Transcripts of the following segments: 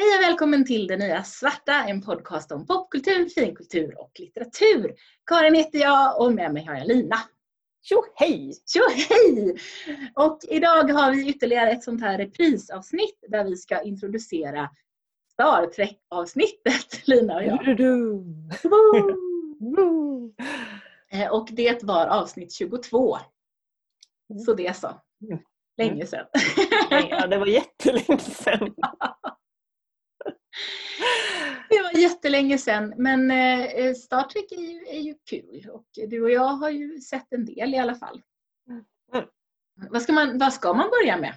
Hej och välkommen till Det Nya Svarta, en podcast om popkultur, finkultur och litteratur. Karin heter jag och med mig har jag Lina. Tjo hej! Tjo hej! Och idag har vi ytterligare ett sånt här reprisavsnitt där vi ska introducera Star Trek-avsnittet, Lina och jag. Eh, och det var avsnitt 22. Så det så. Länge sedan. Ja, det var jättelänge sedan. Det var jättelänge sedan men eh, Star Trek är ju, är ju kul och du och jag har ju sett en del i alla fall. Mm. Vad, ska man, vad ska man börja med,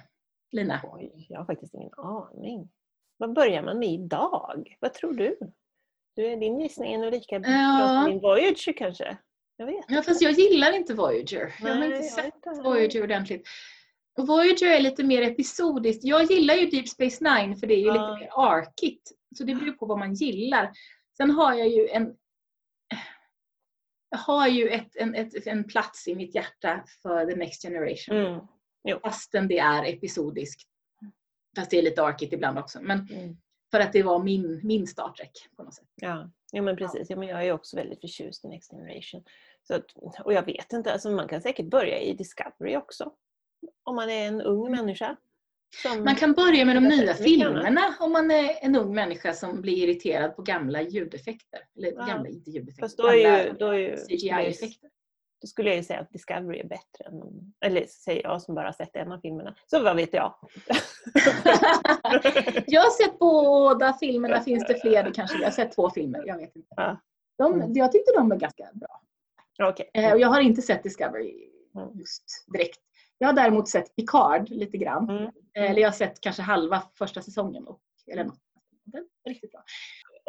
Lina? Oj, jag har faktiskt ingen aning. Vad börjar man med idag? Vad tror du? du är din gissning är nog lika bra som min Voyager kanske? Jag vet Ja, fast jag gillar inte Voyager. jag har Nej, inte jag sett inte. Voyager ordentligt. Och Voyager är lite mer episodiskt. Jag gillar ju Deep Space Nine för det är ju Ja. lite mer arkigt. Så det beror på vad man gillar. Sen har jag ju en jag har ju ett, en, ett, en plats i mitt hjärta för The Next Generation. Mm. Jo. Fastän det är episodiskt. Fast det är lite arkigt ibland också. Men Mm. för att det var min, min Star Trek på något sätt. Ja, jo, men precis. Ja, men jag är också väldigt förtjust i Next Generation. Så att, och jag vet inte, alltså man kan säkert börja i Discovery också. Om man är en ung människa. Som, Man kan börja med de nya filmerna om man är en ung människa som blir irriterad på gamla ljudeffekter. Eller Ja. gamla, inte ljudeffekter, Fast då är ju, då är ju CGI-effekter. Då skulle jag ju säga att Discovery är bättre än, eller säger jag som bara sett en av filmerna. Så vad vet jag? jag har sett båda filmerna, finns det fler? Det kanske, jag har sett två filmer, jag vet inte. Ja. De, Mm. jag tyckte de var ganska bra. Okej. Eh, jag har inte sett Discovery Mm. just direkt. Jag har däremot sett Picard lite grann. Mm. Eh, Eller jag har sett kanske halva första säsongen. Och, eller något. Den är riktigt bra.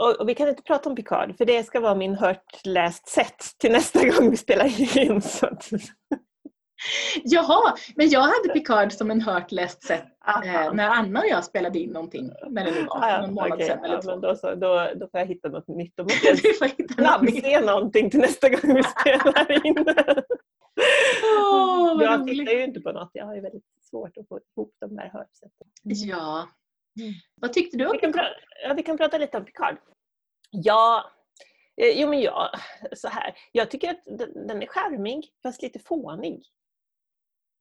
Och, och vi kan inte prata om Picard för det ska vara min hört, läst, sett till nästa gång vi spelar in. Så att, Jaha, men jag hade Picard som en hört, läst, sett eh, Aha. när Anna och jag spelade in någonting. När det nu var, Ah, ja, någon månad okej. sedan eller ja, två. men då, så, då, då får jag hitta något nytt. Då måste jag snabbse någonting till nästa gång vi spelar in. Åh, vad jag roligt. tittar ju inte på något. Jag har ju väldigt svårt att få ihop de där hörsätten. Ja. Mm. Vad tyckte du om Vi kan, pra- ja, vi kan prata lite om Picard. Ja, eh, jo men ja, så här. Jag tycker att den, den är charmig fast lite fånig.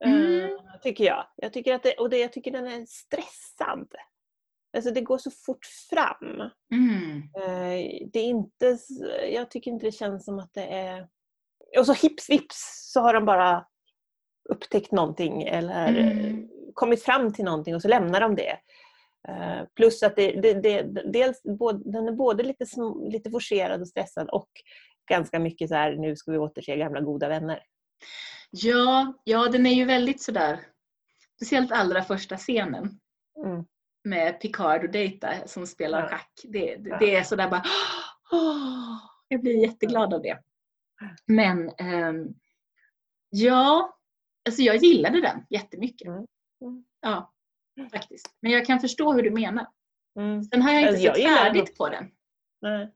Mm. Eh, tycker jag. jag tycker att det, och det, jag tycker den är stressad. Alltså det går så fort fram. Mm. Eh, det är inte, jag tycker inte det känns som att det är... Och så hips vips så har de bara upptäckt någonting eller Mm. kommit fram till någonting och så lämnar de det. Eh, plus att det, det, det, dels, både, den är både lite, lite forcerad och stressad och ganska mycket så här nu ska vi återse gamla goda vänner. Ja, ja, den är ju väldigt sådär. Speciellt allra första scenen Mm. med Picard och Data som spelar Ja. schack. Det, det, det är sådär bara... åh, jag blir jätteglad av det. Men ehm, ja, alltså jag gillade den jättemycket. Mm. Mm. Ja, faktiskt. Men jag kan förstå hur du menar. Mm. Sen har jag inte Alltså, jag sett den färdigt också. på den. Nej.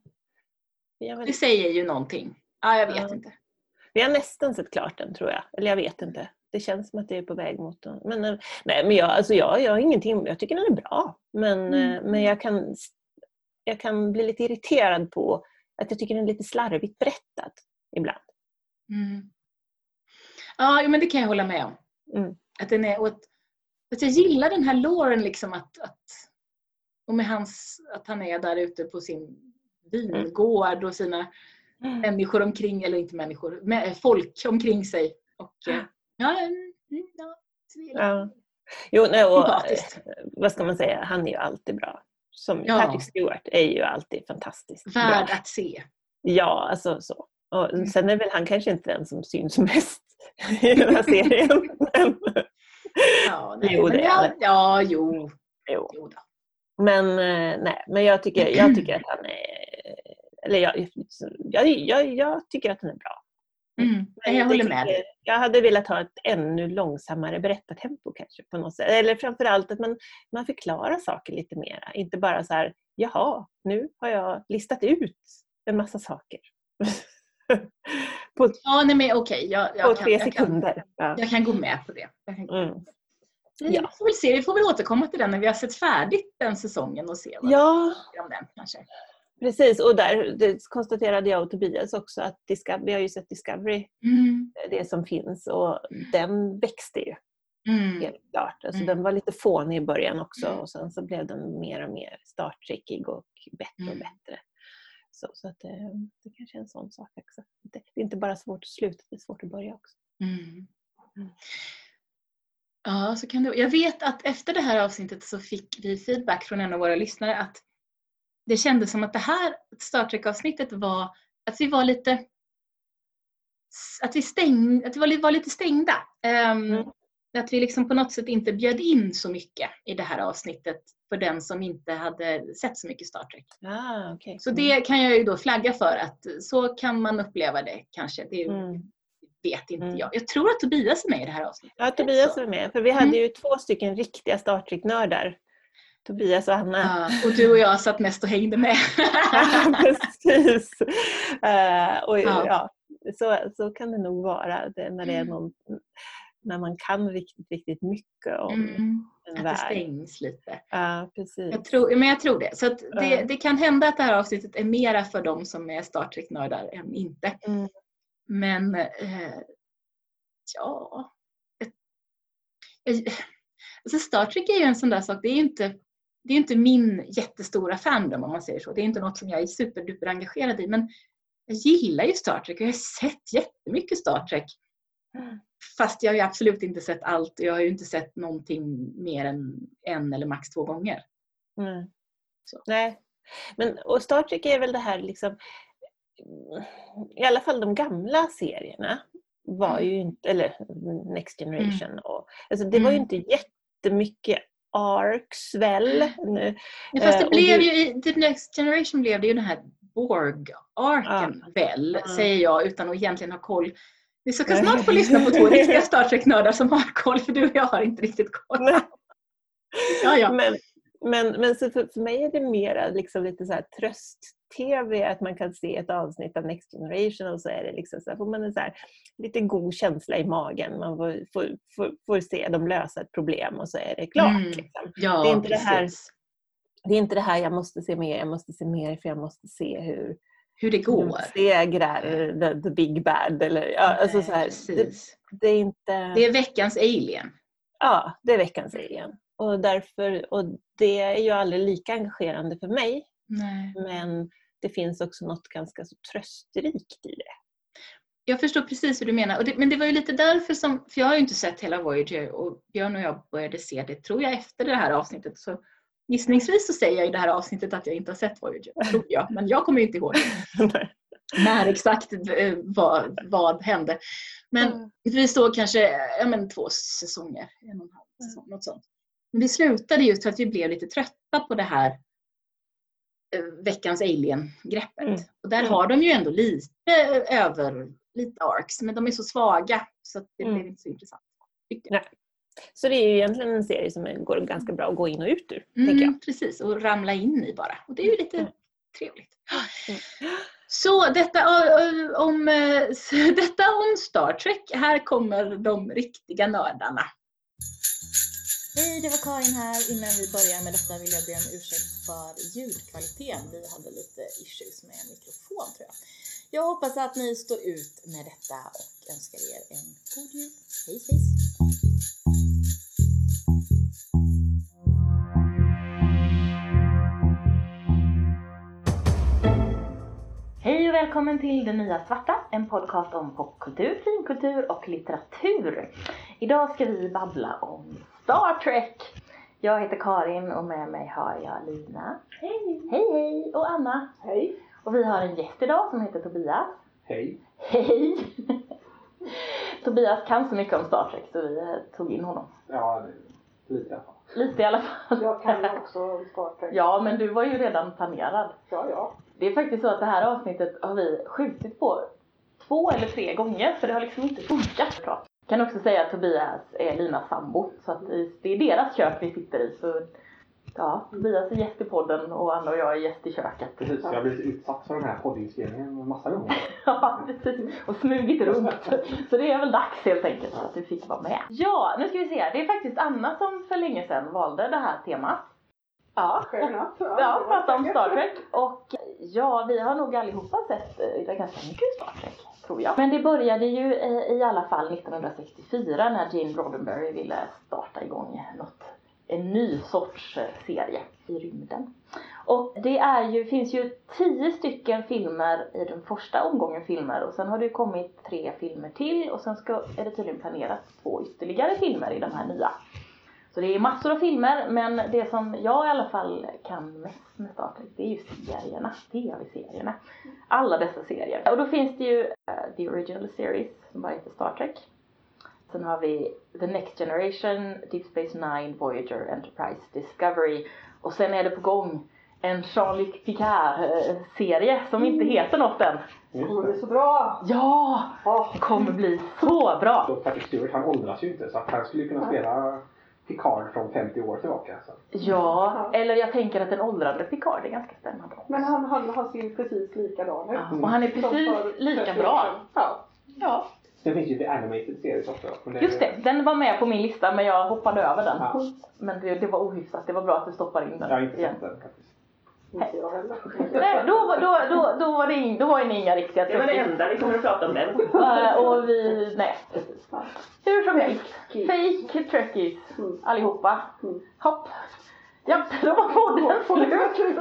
Det säger ju någonting. Ja, jag vet Ja. inte. vi har nästan sett klart den tror jag. Eller jag vet inte. Det känns som att det är på väg mot den. Men, eh, nej, men jag, alltså jag, jag har ingenting. Jag tycker den är bra. Men, Mm. eh, men jag, kan, jag kan bli lite irriterad på att jag tycker den är lite slarvigt berättad ibland. Mm. Ja, men det kan jag hålla med om. Mm. Att, den är, och att, att jag gillar den här låren liksom att, att och med hans, att han är där ute på sin vingård och sina människor omkring, eller inte människor, med, folk omkring sig. Och, eh, ja, mm, ja, det är Ja. Jo, nej, och, eh, vad ska man säga, han är ju alltid bra. Som Ja. Patrick Stewart är ju alltid fantastiskt Värd bra. att se. Ja, alltså så. Och Mm. sen är väl han kanske inte den som syns mest i den här serien. Ja, nej, Jo, det är ja, det. ja, jo. jo. jo men, eh, nej, men jag, tycker, jag tycker att han är... Eller jag, jag, jag, jag tycker att han är bra. Mm, jag håller tycker- med. Jag hade velat ha ett ännu långsammare berättartempo kanske. på något sätt. Eller framförallt att man, man förklarar saker lite mera. Inte bara så här, jaha, nu har jag listat ut en massa saker. på Ja, nej men okej. Jag, på jag, kan, tre jag, kan, sekunder. Ja. jag kan gå med på det. Jag. Mm. Vi Ja. får väl se, vi får väl återkomma till den när vi har sett färdigt den säsongen och se vad Ja, vi om den kanske. precis. Och där konstaterade jag och Tobias också att Discovery, vi har ju sett Discovery, Mm. det som finns, och den växte ju Mm. helt klart. Alltså, Mm. Den var lite fånig i början också Mm. och sen så blev den mer och mer Star Trekig och bättre och Mm. bättre. Så, så att, eh, det kanske är en sån sak också. Det, det är inte bara svårt att sluta, det är svårt att börja också. Mm. Mm. Ja, så kan det Jag vet att efter det här avsnittet så fick vi feedback från en av våra lyssnare att det kändes som att det här Star Trek-avsnittet var att vi var lite att vi, stäng, att vi var, li- var lite stängda. Ehm, Mm. Att vi liksom på något sätt inte bjöd in så mycket i det här avsnittet för den som inte hade sett så mycket Star Trek. Ah, okay. Så det kan jag ju då flagga för att så kan man uppleva det kanske. Det Mm. vet inte Mm. jag. Jag tror att Tobias är med i det här avsnittet. Ja, Tobias Så. var med. För vi hade Mm. ju två stycken riktiga Star Trek-nördar. Tobias och Anna. Ja, och du och jag satt mest och hängde med. Ja, precis. Eh, och, Ja. ja. så, så kan det nog vara det, när, det är Mm. någon, när man kan riktigt, riktigt mycket om Mm, att det stängs lite. Ja, precis. Jag tror, men jag tror det. Så det, det kan hända att det här avsnittet är mera för de som är Star Trek-nördar än inte. Mm. Men eh, ja... Eh, alltså Star Trek är ju en sån där sak. Det är ju inte, det är inte min jättestora fandom om man säger så. Det är inte något som jag är superduper engagerad i. Men jag gillar ju Star Trek och jag har sett jättemycket Star Trek. Mm. Fast jag har ju absolut inte sett allt och jag har ju inte sett någonting mer än en eller max två gånger. Mm. Nej. Men, och Star Trek är väl det här liksom, i alla fall de gamla serierna var ju inte, eller Next Generation, och, alltså det var ju Mm. inte jättemycket arcs väl? Nu, Ja, fast Eh, det och blev du- ju i The Next Generation blev det ju den här Borg-arken väl, Ja. säger jag utan att egentligen ha koll. Vi ska snart få lyssna på två riktiga Star Trek-nördar som har koll, för du och jag har inte riktigt koll. Nej. Ja, ja. Men, men, men så för, för mig är det mera liksom lite så tröst-tv, att man kan se ett avsnitt av Next Generation och så är det liksom så här, får man en så här, lite god känsla i magen. Man får, får, får, får se dem lösa ett problem och så är det klart. Mm. Liksom. ja det är inte det här-. Det är inte det här jag måste se mer, jag måste se mer för jag måste se hur Hur det de går. segrar the, the big bad. Eller, ja, alltså så här, det, det är inte... Det är veckans alien. Ja, det är veckans serien. Och, därför, och det är ju aldrig lika engagerande för mig. Nej. Men det finns också något ganska så trösterikt i det. Jag förstår precis hur du menar. Det, men det var ju lite därför som, för jag har ju inte sett hela Voyager och Björn och jag började se det, tror jag, efter det här avsnittet. Så gissningsvis så säger jag i det här avsnittet att jag inte har sett Voyager, tror jag. Men jag kommer ju inte ihåg när exakt eh, vad, vad hände. Men Mm. vi såg kanske ja, men, två säsonger, en och en halv säsong, något sånt. Men det slutade just för att vi blev lite trötta på det här eh, veckans alien-greppet. Mm. Och där Mm. har de ju ändå lite över, lite arcs, men de är så svaga så att det Mm. blev inte så intressant. jag. Så det är ju egentligen en serie som går ganska bra att gå in och ut ur. tänker jag. Mm, precis, och ramla in i bara. Och det är ju lite Mm. trevligt. Mm. Så detta om, detta om Star Trek. Här kommer de riktiga nördarna. Hej, det var Karin här. Innan vi börjar med detta vill jag be om ursäkt för ljudkvaliteten. Vi hade lite issues med mikrofon tror jag. Jag hoppas att ni står ut med detta och önskar er en god jul. Hej, hej! Välkommen till Det Nya Svarta, en podcast om popkultur, finkultur och litteratur. Idag ska vi babbla om Star Trek. Jag heter Karin och med mig har jag Lina. Hej! Hej hej! Och Anna. Hej! Och vi har en gäst idag som heter Tobias. Hej! Hej! Tobias kan så mycket om Star Trek så vi eh, tog in honom. Ja, lite i alla fall. Lite i alla fall. Jag kan också Star Trek. Ja, men du var ju redan planerad. ja. ja. Det är faktiskt så att det här avsnittet har vi skjutit på två eller tre gånger för det har liksom inte funkat bra. Kan också säga att Tobias är Linas sambo så att det är deras kök vi sitter i så Ja, Tobias är gäst i podden och Anna och jag är gäst i köket. Precis, jag har blivit utsatt för den här poddinspelningen en massa gånger. Ja, precis. Och smugit runt. Så det är väl dags helt enkelt att du fick vara med. Ja, nu ska vi se. Det är faktiskt Anna som för länge sedan valde det här temat. Ja, enough. ja prata om Star Trek. Och ja, vi har nog allihopa sett eh, ganska mycket Star Trek, tror jag. Men det började ju eh, i alla fall 1964 när Gene Roddenberry ville starta igång något, en ny sorts eh, serie i rymden. Och det är ju, finns ju tio stycken filmer i den första omgången filmer och sen har det ju kommit tre filmer till och sen ska, är det tydligen planerat två ytterligare filmer i de här nya. Så det är massor av filmer men det som jag i alla fall kan mest med Star Trek det är ju serierna, tv-serierna. Alla dessa serier. Och då finns det ju uh, The Original Series som bara heter Star Trek. Sen har vi The Next Generation, Deep Space Nine, Voyager, Enterprise, Discovery och sen är det på gång en Jean-Luc Picard-serie som inte heter något än. Det kommer bli så bra! Ja! Det kommer bli så bra! Och Patrick Stewart han åldras ju inte så att han skulle kunna spela Picard från 50 år tillbaka. Så. Ja, eller jag tänker att en åldrande Picard är ganska spännande. Men han, han, han ser precis likadan ut. Ja, och han är precis lika 30 år bra. Ja. Ja, Sen finns ju The Animated Series också. just det. Den var med på min lista men jag hoppade över den. Ja. Men det, det var ohyfsat. Det var bra att du stoppar in den. Jag har inte igen. sett den faktiskt. Inte jag heller. Nej, då, då, då, då var det då var det inga riktiga Det var det enda vi kommer att prata om den. Och vi, nej precis. Hur som helst. Fake trekkies. Mm. Allihopa. Mm. Hopp. Ja, då var podden slut.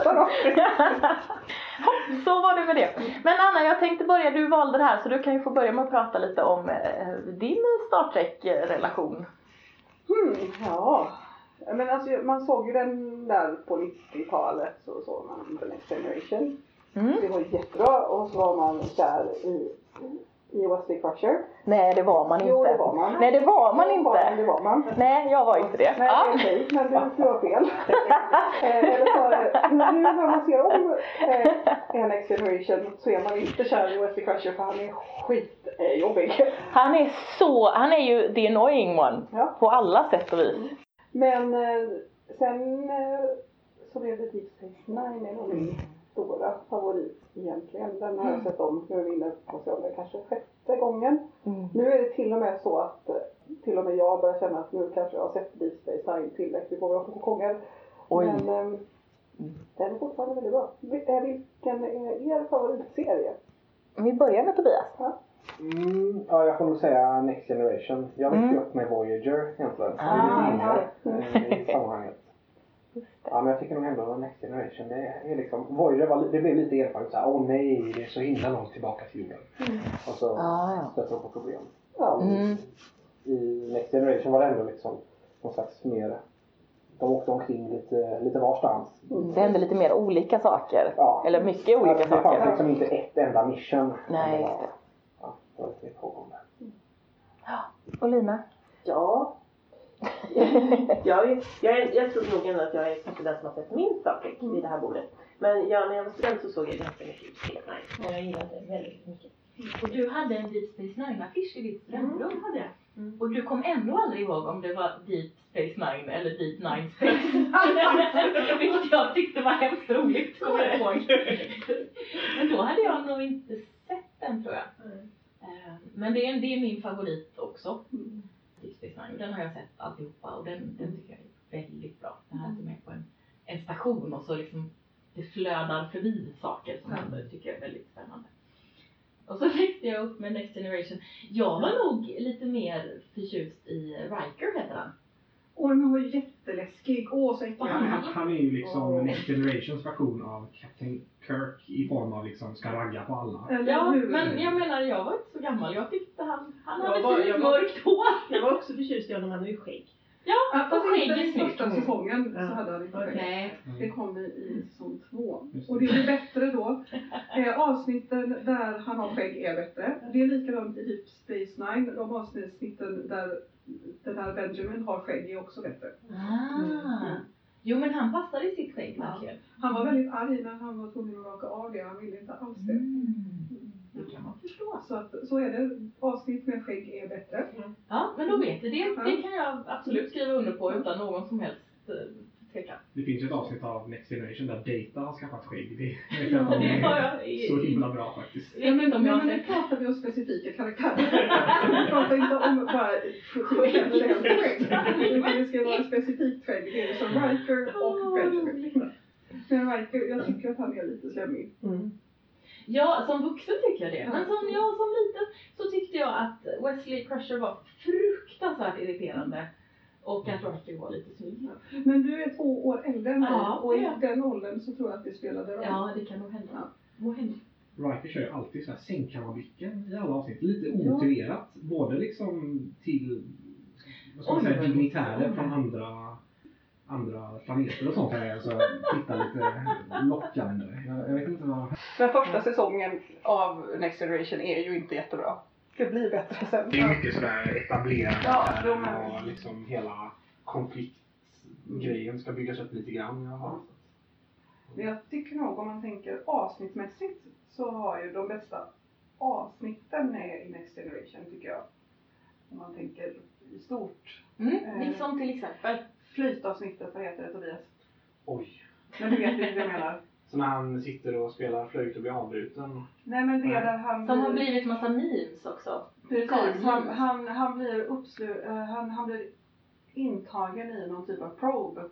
Hopp, så var det med det. Men Anna, jag tänkte börja, du valde det här så du kan ju få börja med att prata lite om eh, din Star Trek-relation. Hmm, ja. Men alltså, man såg ju den där på 90-talet så såg man The Next Generation. Mm. Det var jättebra och så var man kär i, i Wesley Crusher. Nej, det var man inte. Jo, det var man. Nej, det var man Det inte. Det var man. Nej, jag var inte det. Nej, är okej, men du, du har fel. eh, eller nu när man ser om eh, Next Generation så är man inte kär i Wesley Crusher för han är skitjobbig. Han är så, han är ju the annoying one. Ja. På alla sätt och vis. Men eh, sen eh, så blev det Deep Space Nine min stora favorit egentligen. Den har jag sett om, nu är vi inne på det kanske sjätte gången. Mm. Nu är det till och med så att eh, till och med jag börjar känna att nu kanske jag har sett Deep Space Nine tillräckligt många gånger. Oj. Men eh, den är fortfarande väldigt bra. Vil- Vilken är er favoritserie? Vi börjar med Tobias. Mm, ja, jag får nog säga Next Generation. Jag växte Mm. upp med Voyager egentligen. Ah, det är lite inne eh, i sammanhanget. Ja, men jag tycker nog ändå Next Generation, det är liksom, Voyager var, det blev lite erfarenhet såhär, åh nej, det är så himla långt tillbaka till jorden. Och så Ah, ja. stötte de på problem. Ja. Mm. I Next Generation var det ändå liksom någon slags mer, de åkte omkring lite, lite varstans. Det hände lite mer olika saker. Ja. Eller mycket olika det fanns saker. liksom inte ett enda mission. Nej, just det. Ja, mer pågående. Och Lina? Ja. jag, är, jag, är, jag tror nog ändå att jag är kanske den som har sett minst Star Trek vid det här bordet. Men ja, när jag var student så såg jag ganska mycket Deep Space Nine. Och jag gillade det väldigt mycket. Och du hade en Deep Space Nine-affisch i ditt studentrum. hade jag. Mm. Och du kom ändå aldrig ihåg om det var Deep Space Nine eller Deep Nine Space. Vilket jag tyckte var hemskt roligt, kommer jag ihåg. Men då hade jag nog inte sett den tror jag. Eh, Men det är, det är min favorit också. Och Den har jag sett alltihopa och den, den tycker jag är väldigt bra. Den här som är på en, en station och så liksom det flödar förbi saker som händer. Det tycker jag är väldigt spännande. Och så växte jag upp med Next Generation. Jag var nog lite mer förtjust i Riker heter han. Och den var jätteläskig. Åh, så äcklig. Han, han han, är ju liksom Åh. Next Generations version av Captain Kirk i form av liksom ska ragga på alla. Eller Ja, hur? men jag menar jag var inte så gammal. Jag tyckte han, han Jag hade var- fint mörkt hår. Jag var också förtjust i honom, han har ju skägg. Ja, fast inte skägg är i första säsongen så hade han inte skägg. Nej. Det kom i, i säsong två. Och det blir bättre då. Eh, avsnitten där han har skägg är bättre. Det är likadant i typ Space Nine. De avsnitten där den här Benjamin har skägg är också bättre. Ah. Jo men han passade i sitt skägg Ja. verkligen. Han var väldigt arg när han var tvungen att raka av det. Han ville inte alls det. Mm. Det kan man förstå. Så, att, så är det. Avsnitt med skägg är bättre. Ja, men då vet du. Det, det kan jag absolut skriva under på utan någon som helst klart. Det finns ju ett avsnitt av Next Generation där Data har skaffat skägg. Det, det, Ja, det är jag. så himla bra faktiskt. Jag vet inte om jag Ja, har men nu pratar vi om specifika karaktärer. Vi pratar inte om bara skägg. Utan det ska vara specifikt skägg. Det är som Riker och Benjamin. Men Riker, jag tycker att han är lite slemmig. Ja, som vuxen tycker jag det. Men som jag som liten så tyckte jag att Wesley Crusher var fruktansvärt irriterande. Och att Riker var lite snygg. Men du är två år äldre än mig Ja, och i ja. den åldern så tror jag att det spelade roll. Ja, det kan nog hända. Hända. Riker kör ju alltid så här sängkammarblicken i alla avsnitt. Lite omotiverat. Både liksom till vad ska man Oj, säga, vad dignitärer från andra, andra planeter och sånt. Här, alltså, titta lite lockande. Jag, jag vet inte vad... Den första säsongen av Next Generation är ju inte jättebra. Det blir bättre sen. Det är mycket sådär etablerat Ja, och liksom hela konfliktgrejen ska byggas upp lite grann. Jag har. Men jag tycker nog om man tänker avsnittmässigt så har ju de bästa avsnitten med i Next Generation tycker jag. Om man tänker i stort. Mm, liksom till exempel. Flytavsnittet, vad heter det Tobias? Oj. Men du vet vilket jag menar. Så när han sitter och spelar flöjt och blir avbruten. Nej men det Nej. där han Som har blivit massa memes också. Precis, han, han, han blir uppslu, eh, han, han blir intagen i någon typ av probe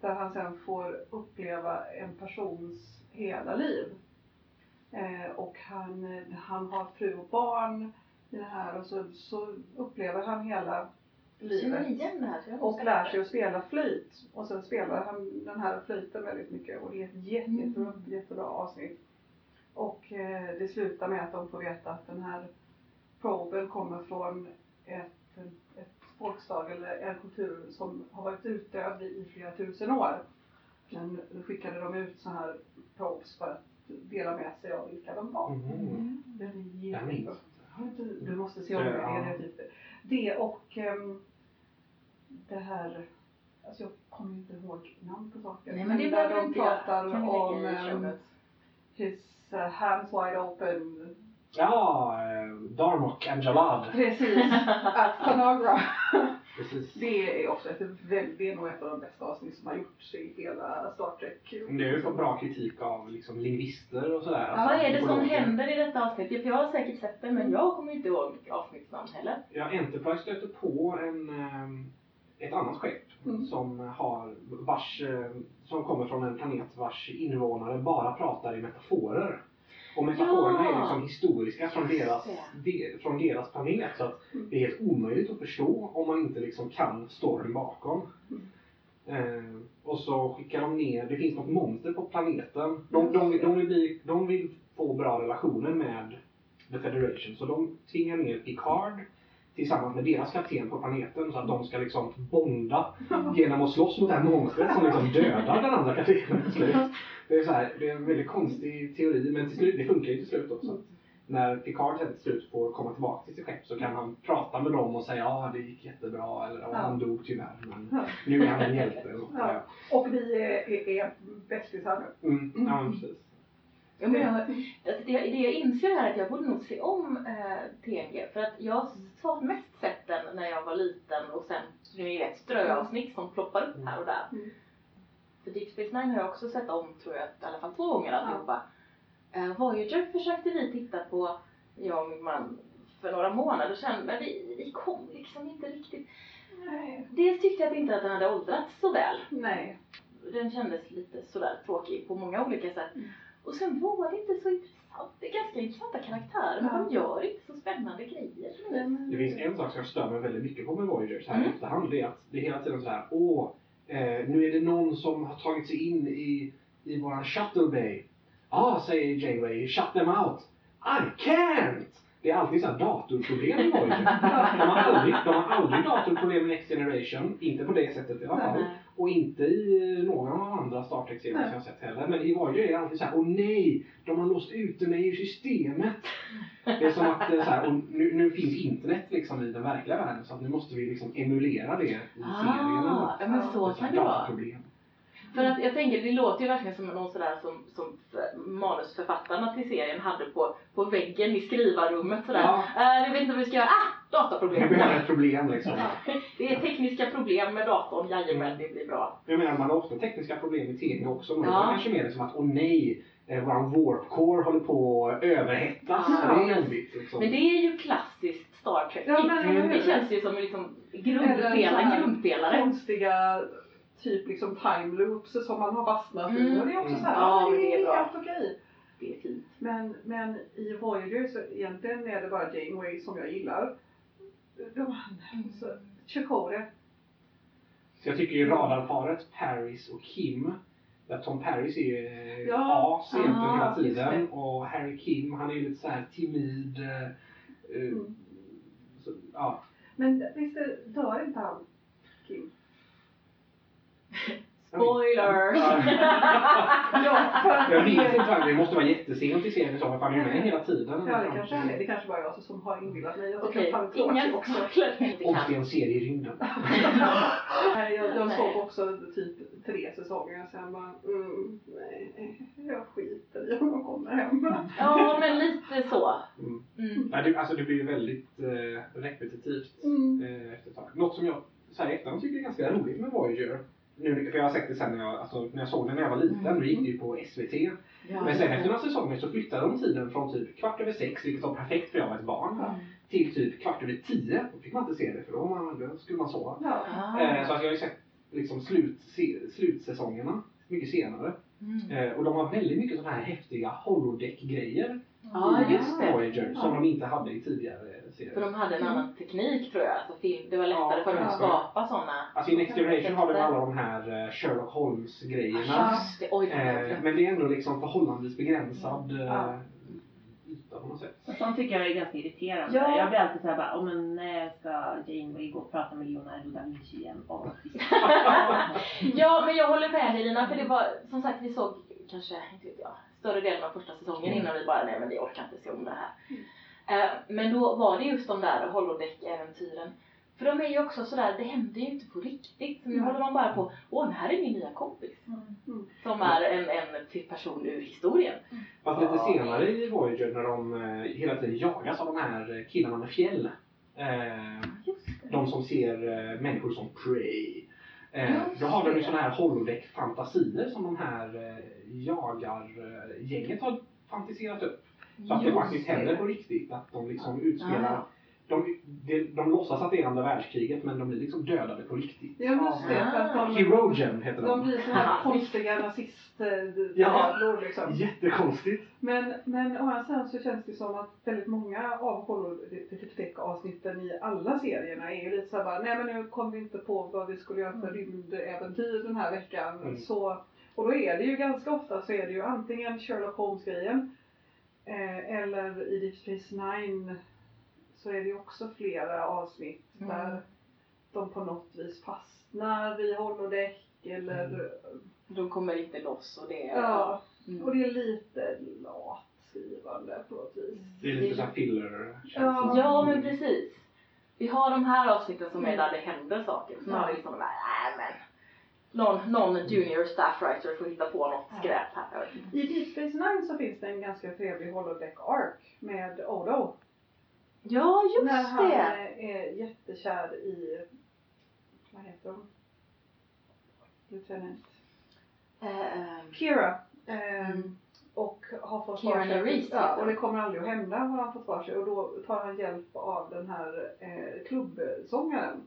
där han sen får uppleva en persons hela liv. Eh, och han, han har fru och barn i det här och så, så upplever han hela livet. det Och lär sig att spela flöjt. Och sen spelar han den här flöjten väldigt mycket och det är ett jätte, jättebra, jättebra avsnitt. Och eh, det slutar med att de får veta att den här proben kommer från ett, ett folkslag eller en kultur som har varit utdöd i flera tusen år. Men då skickade de ut så här probes för att dela med sig av vilka de var. Mm. Den är jättebra. Du måste se om det. Det Ja. är typ det och ehm, det här, alltså jag kommer inte ihåg namn på saker. Nej men det där behöver de inte jag. pratar vi om um, his uh, hands wide open. Ja, eh, Darmok Angelad. Precis, at Tanagra. Precis. Det är också ett, väl- det är nog ett av de bästa avsnitt som har gjorts i hela Star Trek. Det har ju fått bra kritik av liksom, lingvister och sådär. Vad är det som psykologer. händer i detta avsnitt? För jag har säkert sett det men jag kommer inte ihåg avsnittsnamn heller. Ja, Enterprise stöter på en, ehm, ett annat skepp Mm. som, har, vars, eh, som kommer från en planet vars invånare bara pratar i metaforer. Och metaforerna Ja. är liksom historiska från deras, de, från deras planet. Så att det är helt omöjligt att förstå om man inte liksom kan storyn bakom. Eh, och så skickar de ner, det finns något monster på planeten. De, de, de, vill, bli, de vill få bra relationer med The Federation. Så de tvingar ner Picard tillsammans med deras kapten på planeten så att de ska liksom bonda genom att slåss mot det här monstret som liksom dödar den andra kaptenen till slut. Det är, så här, det är en väldigt konstig teori men till slut, det funkar ju till slut också. När Picard till slut får komma tillbaka till sitt skepp så kan han prata med dem och säga ja det gick jättebra eller ja, han dog tyvärr men nu är han en hjälte. Och, Ja. Och vi är, är, är bästisar nu. Mm, ja, precis. Ja, men jag, det, det jag inser här är att jag borde nog se om eh, TNG. För att jag har mest sett den när jag var liten och sen som ni vet ströavsnitt som ploppar upp här och där. Mm. För Deep Space Nine har jag också sett om tror jag i alla fall två gånger alltihopa. Eh, Voyager försökte vi titta på, jag och min man, för några månader sedan. Men vi, vi kom liksom inte riktigt. Nej. Dels tyckte jag inte att den hade åldrats så väl. Nej. Den kändes lite sådär tråkig på många olika sätt. Mm. Och sen var det inte så intressant. Det är ganska intressanta karaktärer men Ja. de gör inte så spännande grejer. vet. Det finns en sak som jag stör mig väldigt mycket på med Voyager så här Mm. i efterhand. Det är att det är hela tiden så här, åh, eh, nu är det någon som har tagit sig in i, i våran shuttle bay. Ah, säger Janeway, shut them out. I can't! Det är alltid så här datorproblem i Voyager. De har aldrig, de har aldrig datorproblem i Next Generation. Inte på det sättet i alla fall. Och inte i någon av de andra Star Trek-serier som jag har sett heller. Men i Voyager är det alltid så här, åh nej! De har låst ute mig ur systemet. Det är som att är så här, och nu, nu finns internet liksom i den verkliga världen så att nu måste vi liksom emulera det i serien. Ah, ja, men så kan det vara. För att jag tänker, det låter ju verkligen som någon sådär som, som manusförfattarna till serien hade på, på väggen i skrivarrummet sådär. Ja. Eh, vi vet inte vad vi ska göra. Ah! Dataproblem. Vi har ett problem liksom. Det är tekniska problem med datorn. Jajamän, det blir bra. Jag menar, man har ofta tekniska problem i TV också. Men Ja. det kanske mer som att, åh nej, eh, våran warp core håller på att överhettas. Ja. Det är jobbigt. Liksom. Men det är ju klassiskt Star Trek. Ja, men hur? det känns ju som liksom grundpelare. konstiga typ liksom time loops som man har fastnat i. Mm. Och det är också så här, Ja, ja, det det är helt okej. Det är fint. Men, men i Voyager så egentligen är det bara Janeway som jag gillar. De andra, så Chakotay. Så jag tycker ju radarparet Paris och Kim, där Tom Paris är eh, Ja. A egentligen Ah, hela tiden och Harry Kim han är ju lite så här timid. eh, Mm. så, ja. Men visst är- dör inte han? Kim? Att Jag vet inte, vad- det måste vara jättesent i serien i så han är med hela tiden. Ja, det kanske är det. Det kanske bara är jag som har inbillat mig. Jag Okej, tråkig inga också. Och det är en serie i rymden. Nej, jag, jag såg också typ tre säsonger sen bara, mm, nej, jag skiter i om de kommer hem. Ja, men lite så. Mm. Mm. Nej, det, alltså det blir ju väldigt eh, repetitivt Mm. eh, efter ett tag. Något som jag så här efterhand tycker är ganska roligt med Voyager. Nu, för jag har sett det sen när jag, alltså, när jag såg det när jag var liten, Mm. då gick det ju på SVT. Ja, Men sen efter några säsonger så flyttade de tiden från typ kvart över sex, vilket var perfekt för jag var ett barn, Mm. till typ kvart över tio. Då fick man inte se det för då, man, då skulle man sova. Ja. Ah. Eh, så att jag har ju sett liksom slut, se, slutsäsongerna mycket senare. Mm. Eh, och de har väldigt mycket sådana här häftiga holodeck-grejer just i det. Voyager som de inte hade i tidigare För de hade en annan teknik tror jag. Alltså, film, det var lättare Ja, för dem att skapa sådana. Alltså i Next Generation har de alla de här eh, Sherlock Holmes-grejerna. Eh, men det är ändå liksom förhållandevis begränsad eh, Ja. yta på något sätt. Och sånt tycker jag är ganska irriterande. Ja. Jag blir alltid såhär bara, oh, men när ska Janeway gå och prata med Leonardo da Vinci igen? Åh, Ja, men jag håller med dig Lina, för det var som sagt, vi såg kanske, inte vet jag, större delen av första säsongen Mm. innan vi bara, nej men vi orkar inte se om det här. Eh, men då var det just de där holodeck-äventyren. För de är ju också sådär, det händer ju inte på riktigt. Så nu Mm. håller man bara på, åh den här är min nya kompis. Mm. Som är en, en till person ur historien. Fast lite senare i Voyager när de eh, hela tiden jagas av de här killarna med fjäll. Eh, det. de som ser människor som prey. Eh, då har de ju det. sådana här holodeck-fantasier som de här jagar-gänget har fantiserat upp. Så att det faktiskt händer på riktigt. Att de liksom utspelar Ah. de, de, de låtsas att det är andra världskriget men de blir liksom dödade på riktigt. Ja, just det. För att de, Herogen heter de de. blir sådana här konstiga nazistjävlor Ja. liksom. Jättekonstigt. Men, men å andra sidan så känns det som att väldigt många av holodeck-avsnitten i alla serierna är ju lite såhär bara, nej men nu kom vi inte på vad vi skulle göra för rymdäventyr den här veckan. Mm. Så, och då är det ju ganska ofta så är det ju antingen Sherlock Holmes-grejen eh, eller i Deep Space Nine så är det ju också flera avsnitt Mm. där de på något vis fastnar i holodeck eller Mm. De kommer inte loss och det är... ja, Mm. och det är lite lat skrivande på något vis. Det är lite såhär filler Ja. Ja men precis. Vi har de här avsnitten som är där det händer saker. Vi liksom de här, nej men. Någon, någon junior staff writer får hitta på något skräp här. I Deep Space Nine så finns det en ganska trevlig holodeck ark med Odo. Ja just när han det! är jättekär i, vad heter hon? Lieutenant ehm, Kira. Eh, Mm. Och har fått Keira för sig- ja, och det kommer aldrig att hända har han fått för sig och då tar han hjälp av den här eh, klubbsångaren.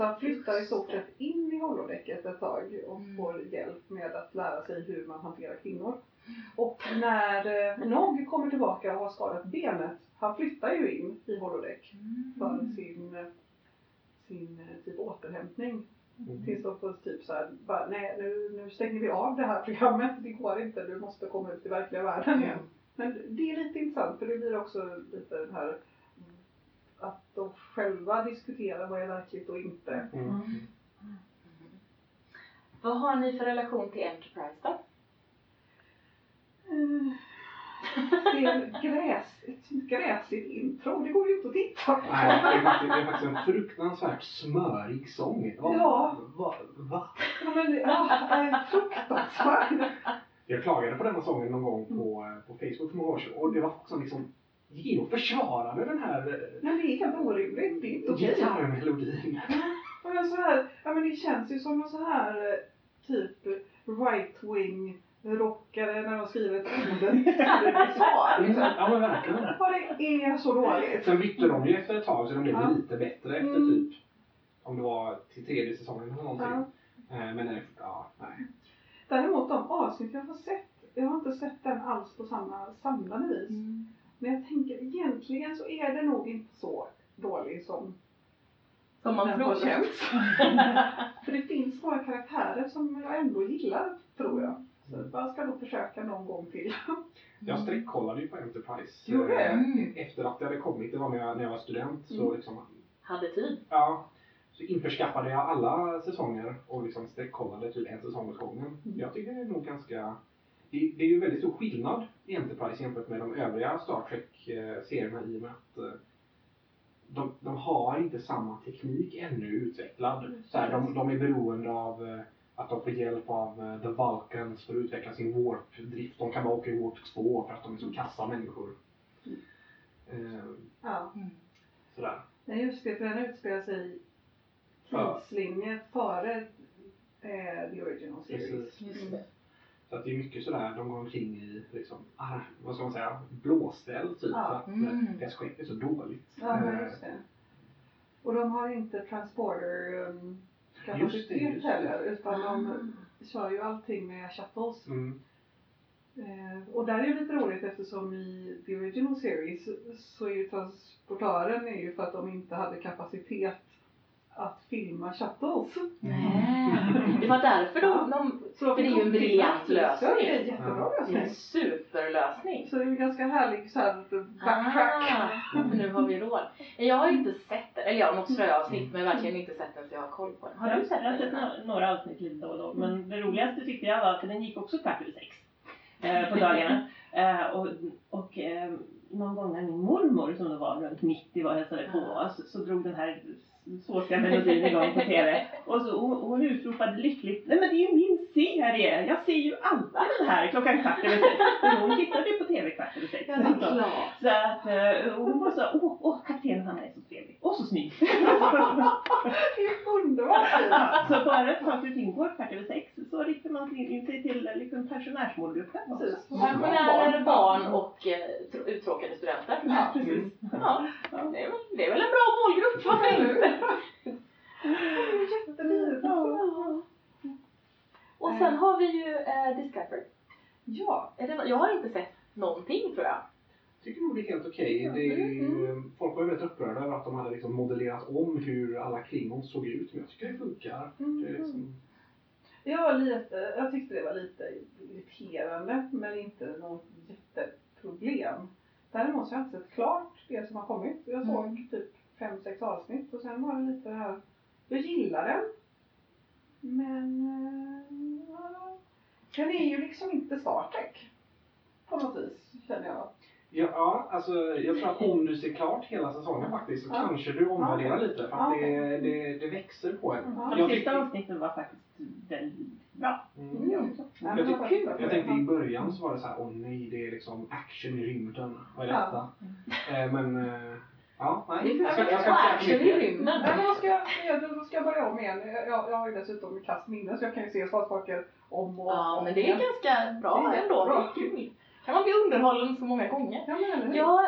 Så han flyttar i stort sett in i holodäcket ett tag och Mm. får hjälp med att lära sig hur man hanterar kvinnor. Och när eh, Nog kommer tillbaka och har skadat benet, han flyttar ju in i holodäck för sin, eh, sin eh, typ återhämtning. Mm. Tills de får typ såhär, bara, nej nu, nu stänger vi av det här programmet, det går inte, du måste komma ut i verkliga världen igen. Men det är lite intressant för det blir också lite den här att de själva diskuterar vad är verkligt och inte. Mm. Vad har ni för relation till Enterprise då? Eh, det är en gräs, ett gräsigt intro. Det går ju inte att titta på. Nej, det är faktiskt, det är faktiskt en fruktansvärt smörig sång. Va, Ja. Va, va? Ja, men, ja, äh, fruktansvärt. Jag klagade på denna sången någon gång på, eh, på Facebook för många år sedan och det var som liksom gick in och försvarade den här eh, Men det är helt orimligt. Det är inte okej. gitarrmelodin. Jag så här, ja men det känns ju som någon så här eh, typ right-wing rockare när de skriver ett liksom. Ja men verkligen. Ja det är så dåligt. Sen bytte de ju efter ett tag så de blev Ja. lite bättre efter Mm. typ, om det var till tredje säsongen eller någonting. Ja. Eh, Men nej, ja, nej. Däremot de avsnitt jag har sett, jag har inte sett den alls på samma samlade vis. Men jag tänker egentligen så är det nog inte så dålig som Som man tror. känts. För det finns några karaktärer som jag ändå gillar, tror jag. Så jag ska nog försöka någon gång till. Jag streckkollade ju på Enterprise Gjorde det? eh, Mm. efter att det hade kommit. Det var när jag, när jag var student. Så, Mm. liksom, Hade tid. ja, så införskaffade jag alla säsonger och liksom streckkollade typ en säsong åt gången. Mm. Jag tycker det är nog ganska... Det, det är ju väldigt stor skillnad i Enterprise jämfört med de övriga Star Trek-serierna i och med att eh, de, de har inte samma teknik ännu utvecklad. Så här, de, de är beroende av eh, att de får hjälp av eh, The Vulcans för att utveckla sin warp-drift. De kan bara åka i warp 2 för att de är så kassa människor. Eh, Ja. sådär. Nej just det, för den utspelar sig i Ja. tidslinjer före eh, the original series. Precis. Just det. Så att det är mycket sådär, de går omkring i liksom, ah, vad ska man säga, blåställ typ. Ja. För att Mm. eh, deras skepp är så dåligt. Ja, men Eh, just det. Och de har inte transporter um, kapacitet heller utan de kör ju allting med shuttles. mm, Eh, och där är det lite roligt eftersom i the original series så är ju transportören är ju för att de inte hade kapacitet att filma shuttles. Nej. Det var därför de, de Så För det är ju en briljant. Ja, det är en lösning. jättebra Ja. det är en lösning. superlösning. Så det är ju ganska härlig så här backtrack. Ah, nu har vi råd. Jag har ju inte sett den, eller ja, något ströavsnitt men verkligen inte sett den så jag har koll på den. Har du sett jag har den? sett några, några avsnitt lite då och då. Men det roligaste tyckte jag var, för den gick också kvart över sex eh, på dagarna. Eh, och och eh, någon gång när min mormor som då var runt 90 var och hälsade på oss så drog den här såsiga melodin igång på TV. Och så, hon, hon utropade lyckligt, nej men det är ju min serie! Jag ser ju alltid den här klockan kvart över sex. För hon tittade ju på TV kvart över sex. Ja, det är klart. Så att eh, hon var så, åh, åh kaptenen han är så trevlig. Och så snygg. Det är underbart! Så bara saker och ting går kvart över sex så riktar man in sig till eh, liksom, pensionärsmålgruppen. Precis. Pensionärer, barn och eh, tr- uttråkade studenter. Ja, mm. Ja, det är väl, det är väl en bra målgrupp, varför inte? Jättemysigt. Och sen har vi ju eh, Discovery. Ja, Är det, jag har inte sett någonting tror jag. tycker nog det är helt okej. Det är ju- Mm. Folk var ju väldigt upprörda över att de hade liksom modellerat om hur alla klingons såg ut. Men jag tycker det funkar. Det är liksom, jag, var lite, jag tyckte det var lite irriterande men inte något jätteproblem. Däremot så har jag inte sett klart det som har kommit. Jag såg Mm. typ fem sex avsnitt och sen var det lite det här. Jag gillar den. Men ja, den är ju liksom inte Star Trek. På något vis känner jag. Ja, ja, alltså jag tror att om du ser klart hela säsongen faktiskt så Ja. kanske du omvärderar Ja. lite. För Ja. att det, det, det växer på en. Ja. De Jag, sista avsnitten var faktiskt väldigt bra. mm. Jag. Ja, Jag tyck- bra. Jag tänkte i början så var det så här, åh nej, det är liksom action i rymden. Vad är detta? Eh, men, eh, ja, nej. Jag ska, jag ska inte säga action i rymden. Nej, men då ska jag, jag, då ska jag börja om igen. Jag, jag har ju dessutom kast minne så jag kan ju se saker om och Ja, om men det är igen. ganska bra Det är ändå. Bra. kul. Kan man bli underhållen så många gånger. Ja, men eller hur? Jag,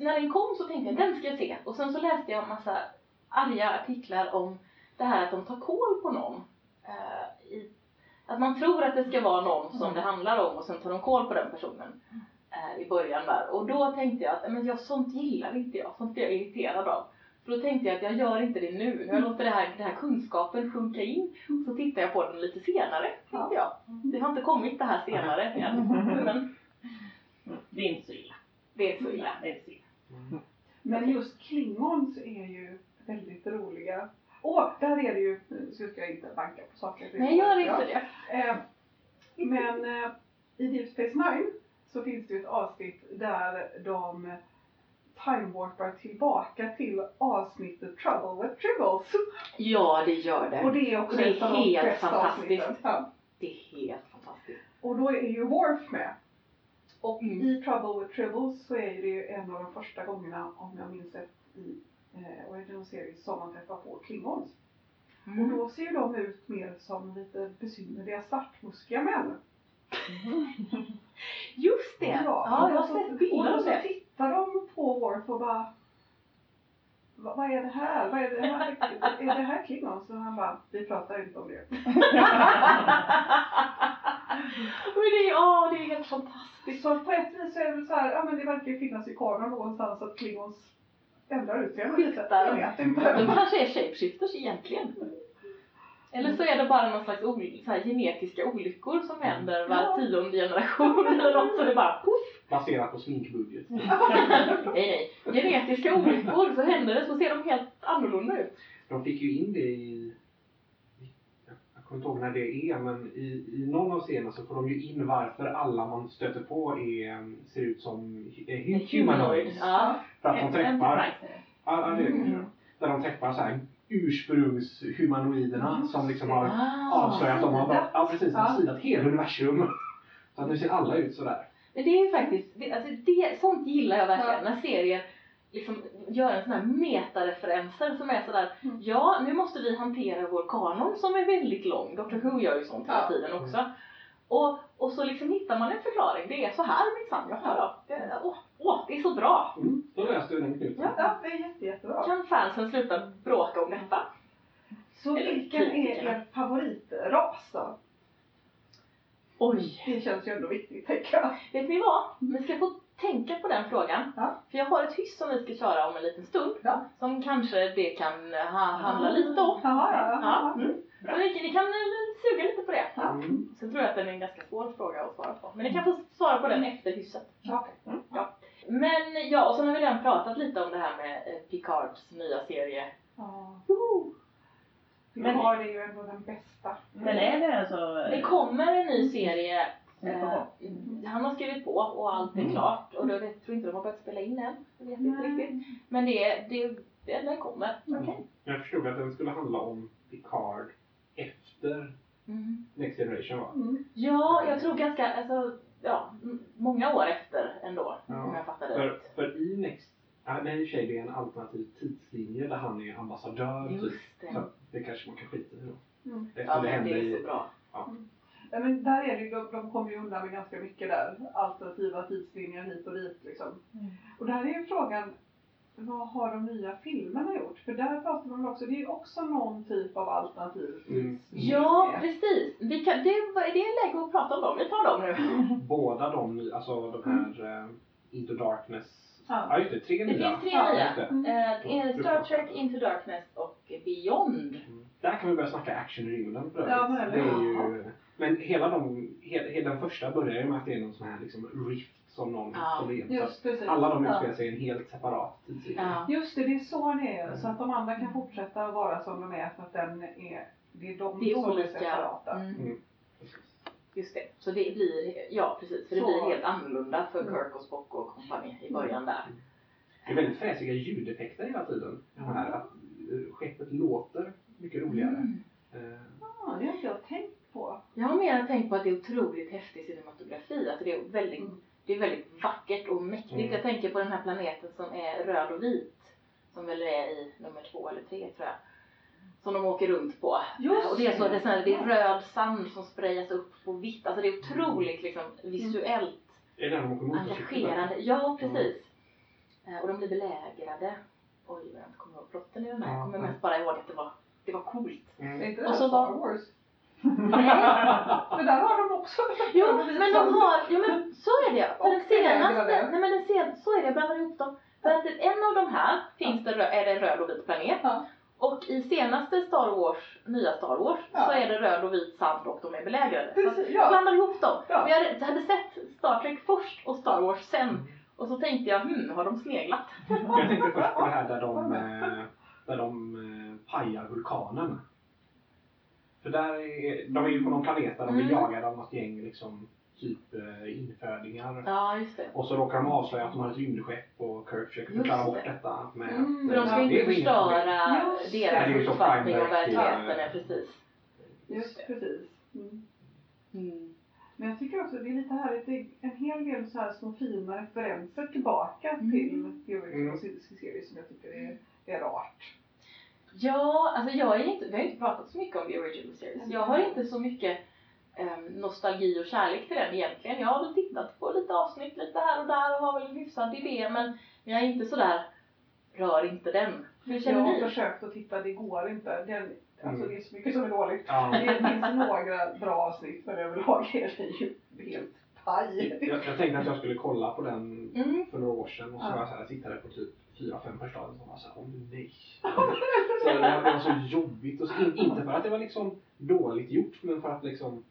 när den kom så tänkte jag den ska jag se. Och sen så läste jag en massa arga artiklar om det här att de tar koll på någon. Eh, i, att man tror att det ska vara någon som det handlar om och sen tar de koll på den personen eh, i början där. Och då tänkte jag att men jag, sånt gillar inte jag, sånt blir jag irriterad av. Så då tänkte jag att jag gör inte det nu. Jag låter det här, den här kunskapen sjunka in. Så tittar jag på den lite senare, tänkte jag. Det har inte kommit det här senare än. Men Det är inte så illa. det är så illa. Det är inte så illa. Men just klingons är ju väldigt roliga. Åh, där är det ju, nu ska jag inte banka på saker. Nej, gör inte det. Eh, men eh, i Deep Space Nine så finns det ju ett avsnitt där de time-warpar tillbaka till avsnittet Trouble with Tribbles. Ja, det gör det. Och det är också det är ett av de helt bästa fantastiskt. Ja. Det är helt fantastiskt. Och då är ju Worf med. Och Mm. i Trouble with Tribbles så är det ju en av de första gångerna, om jag minns rätt, i eh, original series som man träffar på Klingons. Mm. Och då ser ju de ut mer som lite besynnerliga svartmuskiga män. Just det! Ja, jag har sett bilder Och så tittar de på Worf och bara "Va- vad är det här? Vad är det här? är det här Klingons? Och han bara, vi pratar inte om det. Men det är, åh, det är helt fantastiskt. Så på ett vis så är det väl så här, ja men det verkar ju finnas i kanon någonstans att Klingons ändrar utseende lite. Skiftar. Jag vet De kanske är shapeshifters egentligen. Eller så är det bara någon slags så här, genetiska olyckor som händer var Ja. tionde generation eller något så det bara poff. Baserat på sminkbudget. Nej nej. Genetiska olyckor så händer det så ser de helt annorlunda ut. De fick ju in det i... Jag kommer inte ihåg när det är, men i, i någon av scenerna så får de ju in varför alla man stöter på är, ser ut som humanoids. Ja. För att de träffar... Ja, det Mm. kanske. Där de träffar så här ursprungshumanoiderna som liksom har Ah. avslöjat dem. Har bara, ja, precis. Ja. Sidat hela universum. Så att nu ser alla ut sådär. Men det är ju faktiskt, det, alltså det, sånt gillar jag verkligen när serier liksom gör en sån här metareferenser som är sådär, Mm. ja nu måste vi hantera vår kanon som är väldigt lång. Dr Who gör ju sånt hela Ja. tiden också. Och, och så liksom hittar man en förklaring, det är så här minsann, jaha då. Det- Åh, åh, det är så bra! Mm. Då löste du den knuten. Ja, ja, det är jätte, jättebra. Kan fansen sluta bråka om detta? Så Eller vilken är er favoritras då? Oj! Det känns ju ändå viktigt, tänker jag. Vet ni vad? Vi ska få tänka på den frågan. Ja. För jag har ett hyss som vi ska köra om en liten stund. Ja. Som kanske det kan ha, handla lite om. Ja, ja, Ja. ja. Mm. Så ni, ni kan eh, suga lite på det. Ja. Mm. Sen tror jag att den är en ganska svår fråga att svara på. Men ni kan få svara på den efter hysset. Mm. Men ja, och så har vi redan pratat lite om det här med eh, Picards nya serie. Ja. Woho! Men har det ju ändå den bästa. Men är det alltså... Det kommer en ny serie. Eh, gång? han har skrivit på och allt är Mm. klart. Och då tror inte de har börjat spela in än. Jag vet inte riktigt. Men det, det, det, den kommer. Okej. Jag förstod att den skulle handla om Picard efter Mm. Next Generation va? Mm. Ja, jag tror ganska, alltså, ja, många år efter ändå. Ja. Om jag fattade För, rätt. för i Next... Ja, nej, i och för sig det är en alternativ tidslinje där han är ambassadör. Typ. Just det. Så det kanske man kan skita i då. Mm. Efter Ja, det men händer det är i... så bra. Ja, men där är det de, de kommer ju undan med ganska mycket där. Alternativa tidslinjer hit och dit liksom. Mm. Och där är ju frågan, vad har de nya filmerna gjort? För där pratar man också, det är ju också någon typ av alternativ Mm. tidslinje. Ja, precis. Vi kan, det, var- det är läge att prata om dem. Vi tar dem nu. Båda de, alltså de här eh, Into Darkness... Ja. Ja just det, tre Det nya. finns tre Ja, nya. Mm. Eh, Star Trek Into Darkness och Beyond. Mm. Där kan vi börja snacka action i rymden för Ja, det är ju, Men hela, de, hela, hela den första börjar ju med att det är någon sån här liksom rift som någon Ja, som är. Alla de utspelar sig i en helt separat tidslinje. Ja. Just det, det är så det är. Så att de andra kan fortsätta att vara som de är för att den är, det är de Det är som är olika. separata. Mm. Mm. Just det. Så det blir, ja precis, för det Så. blir helt annorlunda för Mm. Kirk och Spock och kompani i början där. Det är väldigt fräsiga ljudeffekter hela tiden. De här, att skeppet låter mycket roligare. Mm. Ja, det har inte jag tänkt på. Jag har mer tänkt på att det är otroligt häftig cinematografi. Alltså det är väldigt, Mm. det är väldigt vackert och mäktigt. Mm. Jag tänker på den här planeten som är röd och vit. Som väl är i nummer två eller tre tror jag. Som de åker runt på. Just och det är, så, det. det, är här, det är röd sand som sprayas upp på vitt. Alltså det är otroligt liksom, visuellt är det de engagerande. Ja, precis. Eh, Och de blir belägrade. Oj, vad jag inte kommer ihåg plotten i den här. Jag Ja, kommer mest bara ihåg att det var, det var coolt. Mm. Är inte det Och så Star Wars? Nej. För där har de också Jo, men de har, jo men så är det För Och den senaste, nej men den sen, så är det, jag blandar ihop dem. För att en av de här finns det, är det en röd och vit planet. Ja. Och i senaste Star Wars, nya Star Wars, Ja. så är det röd och vit sand och de är belägrade. Precis, jag ja. blandar ihop dem. Ja. Men jag hade sett Star Trek först och Star Wars sen. Mm. Och så tänkte jag, hmm, har de sneglat? Jag tänkte först på det här där de, eh, där de eh, pajar vulkanen. För där är, de är ju på någon planet där de blir Mm. jagade av något gäng liksom typ eh, infödingar. Ja, just det. Och så råkar de avslöja att de har ett rymdskepp och Kirk försöker förklara bort det. detta med Mm, att... För de ska eh, inte är förstöra. Just det. Är deras så uppfattning om verkligheten. Ja, precis. Just precis. Mm. Mm. Men jag tycker också det är lite härligt, det är en hel del så här små fina referenser tillbaka Mm. till The Original Mm. Series som jag tycker är, är rart. Ja, alltså jag är inte, vi har inte pratat så mycket om The Original Series. Jag har inte så mycket em, nostalgi och kärlek till den egentligen. Jag har väl tittat på lite avsnitt lite här och där och har väl en hyfsad idé men jag är inte sådär, rör inte den. Hur Jag känner har ni? försökt att titta, det går inte. Den, alltså Mm. det är så mycket som är dåligt. Ja. Det finns några bra avsnitt men överlag är det ju helt paj. Jag, jag tänkte att jag skulle kolla på den Mm. för några år sedan och så Ja. var jag så här, jag tittade på typ fyra, fem första avsnitt och var såhär, åh nej. så det, var, så jobbigt. Och så, in, inte för att det var liksom dåligt gjort men för att liksom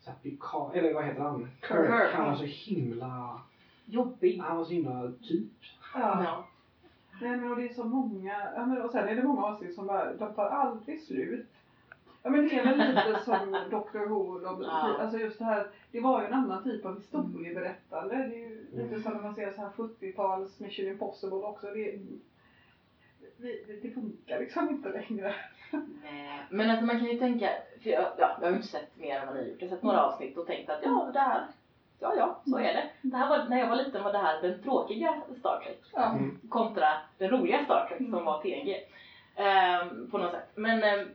så här, Picard, eller vad heter han? Kirk, Kirk, han var så himla, Jobbig. han var så himla typ. Ja. Ja. Nej men och det är så många, och sen är det många avsnitt som bara, de tar aldrig slut. Ja men det är väl lite som Doctor Who, de, Ja. alltså just det här, det var ju en annan typ av historieberättande. Det är ju lite som när man ser så här 70-tals Mission Impossible också. Det, det, det funkar liksom inte längre. Nej, Men alltså man kan ju tänka, för jag, ja, jag har ju inte sett mer än vad ni har gjort. Jag har sett några avsnitt och tänkt att ja, det här, ja ja, så är det. det här var, när jag var liten var det här den tråkiga Star Trek. Ja. Mm. kontra den roliga Star Trek som var TNG. Ehm, på något sätt. Men, ehm,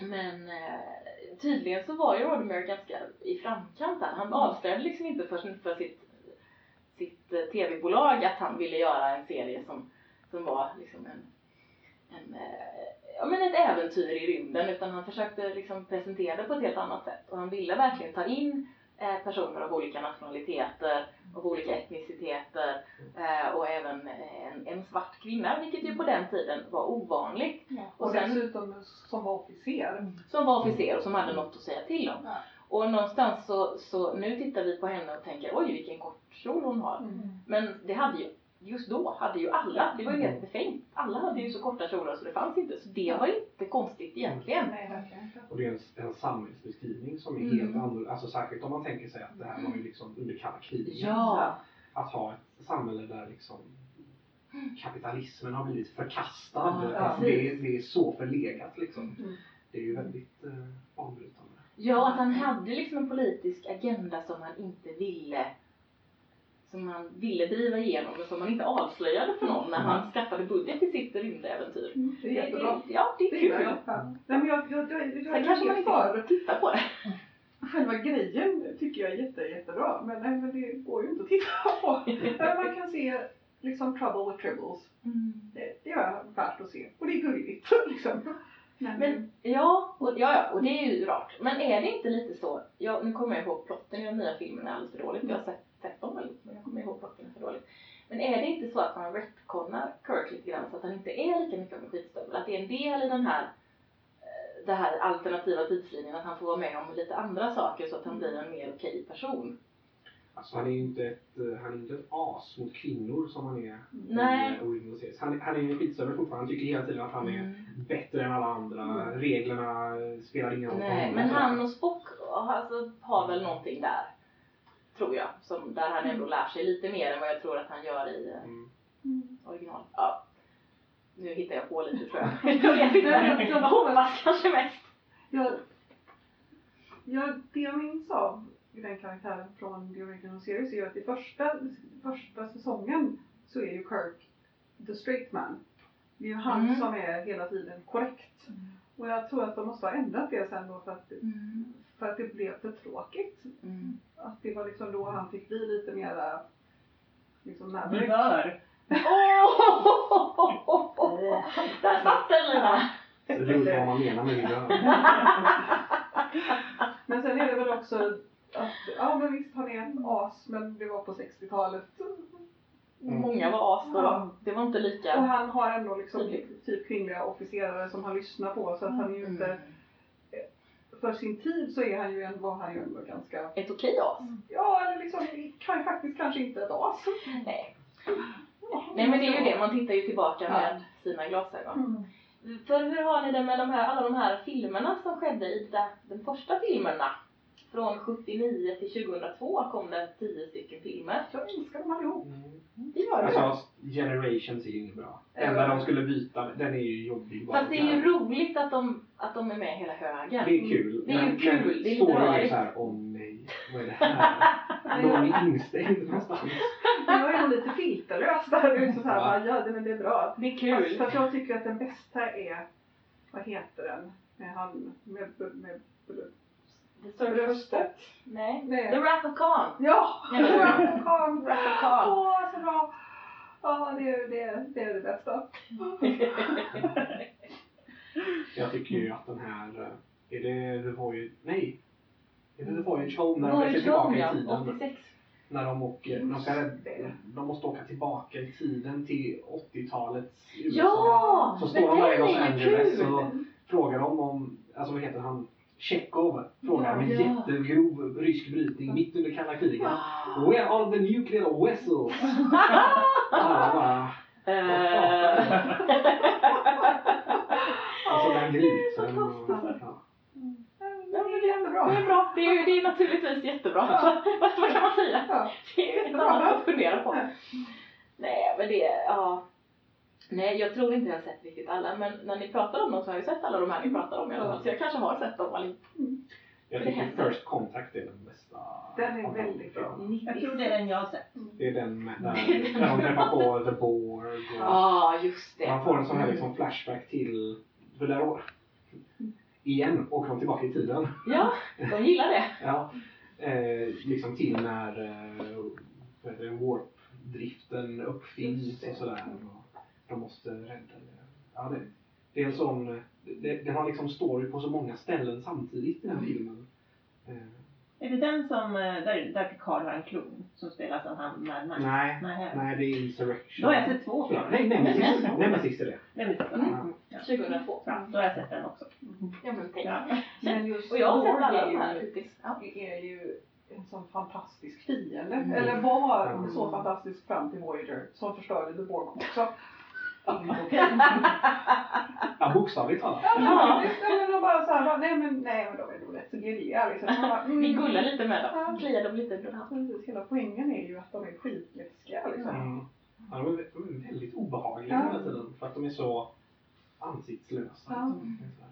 men eh, tydligen så var ju Roddenberry ganska i framkant här. Han avslöjade liksom inte för, för sitt, sitt eh, tv-bolag att han ville göra en serie som, som var liksom en, en eh, ja, men ett äventyr i rymden utan han försökte liksom presentera det på ett helt annat sätt. Och han ville verkligen ta in personer av olika nationaliteter, av olika etniciteter eh, och även en, en svart kvinna, vilket ju på den tiden var ovanligt. Och, Och sen- dessutom som var officer. Som var officer och som hade något att säga till om. Ja. Och någonstans så, så nu tittar vi på henne och tänker oj vilken kort kjol hon har. Mm. Men det hade ju, just då hade ju alla, det var ju helt befängt. Alla hade ju så korta kjolar så det fanns inte. Så det var inte konstigt egentligen. Nej, verkligen inte. Och det är en, en samhällsbeskrivning som är Mm. helt annorlunda. Alltså särskilt om man tänker sig att det här var ju liksom under kalla kriget. Ja. Att ha ett samhälle där liksom kapitalismen har blivit förkastad. Ja, precis. det, det är så förlegat liksom. Mm. Det är ju väldigt eh, banbrytande. Ja, att han hade liksom en politisk agenda som han inte ville som han ville driva igenom men som han inte avslöjade för någon när han skaffade budget till sitt rymdäventyr. Mm, Det är jättebra. Ja, det är Det gillar kul. jag. Ja. Nej, men jag, jag, jag, jag, Sen kanske man är inte får titta på det. Själva grejen tycker jag är jätte, jättebra. Men, nej, men det går ju inte att titta på. Men man kan se liksom Trouble with Tribbles. Det, det är värt att se. Och det är gulligt. Liksom. Men, ja, och, ja, ja, och det är ju rart. Men är det inte lite så, ja, nu kommer jag ihåg plotten i de nya filmerna alldeles för dåligt. Jag har sett, sett dem väl, men jag kommer ihåg plotten för dåligt. Men är det inte så att man retconnar Kirk lite grann så att han inte är lika mycket av en skitstövel? Att det är en del i den här eh, det här alternativa tidslinjen, att han får vara med om lite andra saker så att han blir en mer okej person. Alltså han är ju inte ett, eh, han är inte ett as mot kvinnor som han är Nej. i eh, Original Series. Han, han är ju en skitstövel fortfarande. Han tycker hela tiden att han är Mm. bättre än alla andra. Reglerna eh, spelar ingen roll Nej, honom. men han och Spock alltså, har väl någonting där. Tror jag. Som, där han ändå lär sig lite mer än vad jag tror att han gör i eh, Mm. original. Ja. Nu hittar jag på lite tror jag. jag vet inte. Jag hoppas kanske mest. jag, jag, det jag minns av den karaktären från The Original Series är ju att i första, första säsongen så är ju Kirk the straight man. Det är ju han Mm. som är hela tiden korrekt. Och jag tror att de måste ha ändrat det sen då för att, för att det blev för tråkigt. Mm. Att det var liksom då han fick bli lite mera liksom närmare. hör. Oh! Där satt den Lina! Så det är vad man menar med det. Men sen är det väl också att, ja men visst han är ett as men det var på 60-talet. Många var as då. Det var inte Och lika han har ändå liksom Tydligt. typ kvinnliga officerare som han lyssnar på så att han är ju inte, Mm. för sin tid så är han ju, en- var han ju ändå ganska, ett okej as. ja eller liksom kan, faktiskt kanske inte ett as. Nej. Nej men det är ju det, man tittar ju tillbaka Ja. med sina glasögon. Mm. För hur har ni det med de här, alla de här filmerna som skedde i de, de första filmerna? Från 79 till 2002 kom det 10 stycken filmer. Jag älskar dem allihop. Mm. Det gör det. Alltså, Generations är ju inget bra. Den Eller- där de skulle byta, den är ju jobbig. bara. Fast det är ju roligt att de, att de är med hela högen. Det är kul. Det är ju men, kul, men det är lite rörigt. så här, åh nej, vad är det här? Någon är instängd någonstans. Jag är nog lite filterlös där nu. Så, här, Ja. bara, ja, det- men det är bra. Det är Fast, kul. fast jag tycker att den bästa är, vad heter den? Med han med, med, med The Surfer bröstet. Nej. Nej. The Wrath of Khan. Ja! Ja, men- Raffelkarn! Raffelkarn. Åh, så bra! Ja, det, är- det, är- det är det bästa. Jag tycker ju att den här, eh, är det The Voyage, nej. Är det The Voyage Home när de reser tillbaka Home, i ja. tiden? 86. När de åker, de, ska, de måste åka tillbaka i tiden till 80-talets USA. Ja! Så står de där i Los Angeles och frågar dem om, alltså vad heter han, Tjechov frågar om en Ja. jättegrov rysk brytning mitt under kalla kriget. Wow. Where are the nuclear vessels? Alla bara, alltså den grisen. Ja. Ja, men det är Det jättebra. är bra. Det är, det är naturligtvis jättebra. Ja. vad, vad kan man säga? Ja. Det är ju ett annat att fundera på. Nej, men det, ja. Nej, jag tror inte jag har sett riktigt alla, men när ni pratar om dem så har jag sett alla de här ni pratar om i alla fall. Så jag kanske har sett dem allihop. Jag Det tycker. First Contact är den bästa. Den är väldigt bra. Jag tror det är den jag har sett. Det är den med, där, de träffar på The Borg. Och Ja, just det. Man får en sån här liksom flashback till, för där å- igen åker de tillbaka i tiden. Ja, de gillar det. Ja, eh, liksom till när eh, warp-driften uppfinns och sådär. Och de måste rädda det. Ja, det, det är en sån, det, den har liksom story på så många ställen samtidigt i den filmen. Eh, Är det den som, eh, där, där Picard har en klon som spelas av han Mad Max? nej, Nej. nej, det är Insurrection. Då har jag sett två filmer. nej, Nemesis, Nemesis är det. Det första. Mm. Ja. 2002. Bra, då har jag sett den också. Ja, men tänk. Ja. Men just Och jag har sett alla är de ju- här. Ja. är ju en sån fantastisk fiende. Mm. Eller var Mm. så fantastisk fram till Voyager som förstörde The Borg också. Ja, bokstavligt talat. Ja, men de bara så här, bara, nej men nej men de är nog rätt så gulliga liksom. Bara, mm. Ni gullar lite med Ja. dem. Kliar dem lite handen. Precis, hela poängen är ju att de är skitläskiga liksom. Mm. Ja, de, är, de är väldigt obehagliga Ja. hela tiden för att de är så ansiktslösa. Ja. liksom.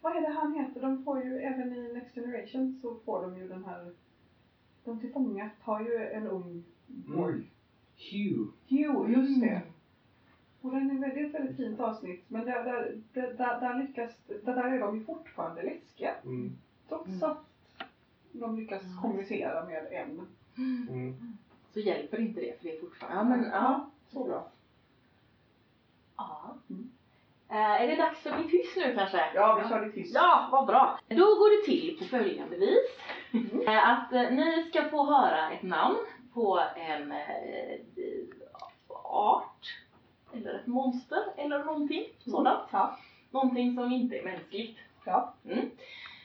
Vad är det han heter? De får ju även i Next Generation så får de ju den här de till fånga tar ju en ung Borg. Mm. Hugh. Jo, just det. Och den är väldigt, väldigt fint avsnitt. Men där, där, där, där, där lyckas, där, där är de ju fortfarande läskiga. Mm. Trots Mm. att de lyckas kommunicera med en. Mm. Så hjälper inte det, för det är fortfarande... Ja, men ja. Så bra. ja. Mm. Eh, är det dags för mitt hyss nu kanske? Ja, vi kör det tyst. Ja, vad bra. Då går det till på följande vis. Eh, Att eh, ni ska få höra ett namn på en art, eller ett monster, eller någonting sådant. Ja. Någonting som inte är mänskligt. Ja. Mm.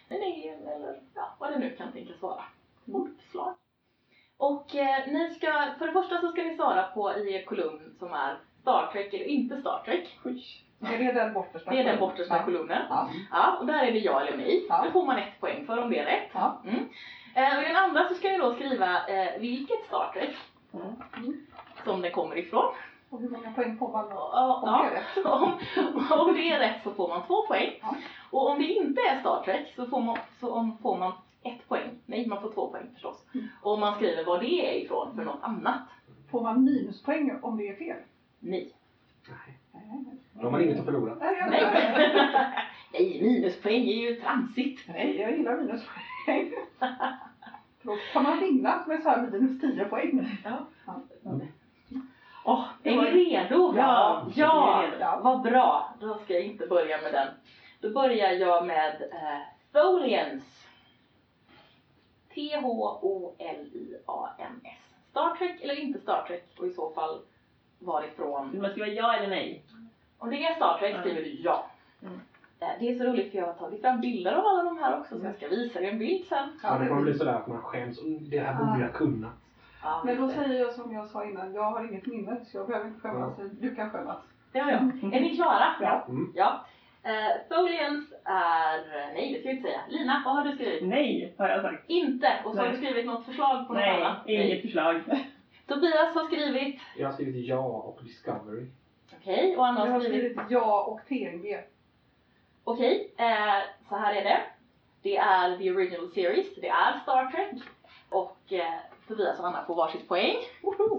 En alien eller ja, vad det nu kan tänkas vara. Mordslag. Och eh, ni ska, för det första så ska ni svara på i er kolumn som är Star Trek eller inte Star Trek. Är det den bortersta? Det är den bortersta Ja. kolumnen. Ja. Ja, och där är det ja eller nej. Ja. Det får man ett poäng för om det är rätt. Ja. Mm. Eh, och i den andra så ska ni då skriva eh, vilket Star Trek Mm. som det kommer ifrån. Och hur många poäng får man då? Om ja, det är rätt. om, om det är rätt så får man två poäng. Ja. Och om det inte är Star Trek så får man, så om, får man ett poäng. Nej, man får två poäng förstås. Mm. Och om man skriver vad det är ifrån för något annat. Får man minuspoäng om det är fel? Nej. Nej. Nej, Då har man inget att förlora. nej, Nej, minuspoäng är ju tramsigt. nej jag gillar minuspoäng. Då kan man vinna med så här minus 10 poäng. Ja. Ja. Åh, är var- ni redo? Ja, ja. Ja. Vad bra. Då ska jag inte börja med den. Då börjar jag med eh, Tholians. T-H-O-L-I-A-N-S. Star Trek eller inte Star Trek? Och i så fall varifrån? Man skriva ja eller nej? Om det är Star Trek skriver du ja. Mm. Eh, Det är så roligt för jag har tagit fram bilder av alla de här också så jag ska visa er en bild sen. Ja, det kommer bli sådär att man skäms. "Mm, Det här borde jag kunnat. Ja, Men då det. säger jag som jag sa innan, jag har inget minne så jag behöver inte skämmas. Du kan skämmas. Det har jag. Är ni klara? Ja. Mm. ja. Eh, Tholians är, nej det ska jag inte säga. Lina, vad har du skrivit? Nej, har jag sagt. Inte! Och så har Nej. du skrivit något förslag på något Nej, annat? inget förslag. Tobias har skrivit, Jag har skrivit ja och Discovery. okej, och Anna Jag har har skrivit, skrivit ja och TNG. okej, eh, så här är det. Det är the original series, det är Star Trek. Och eh, Tobias och Anna får varsitt poäng.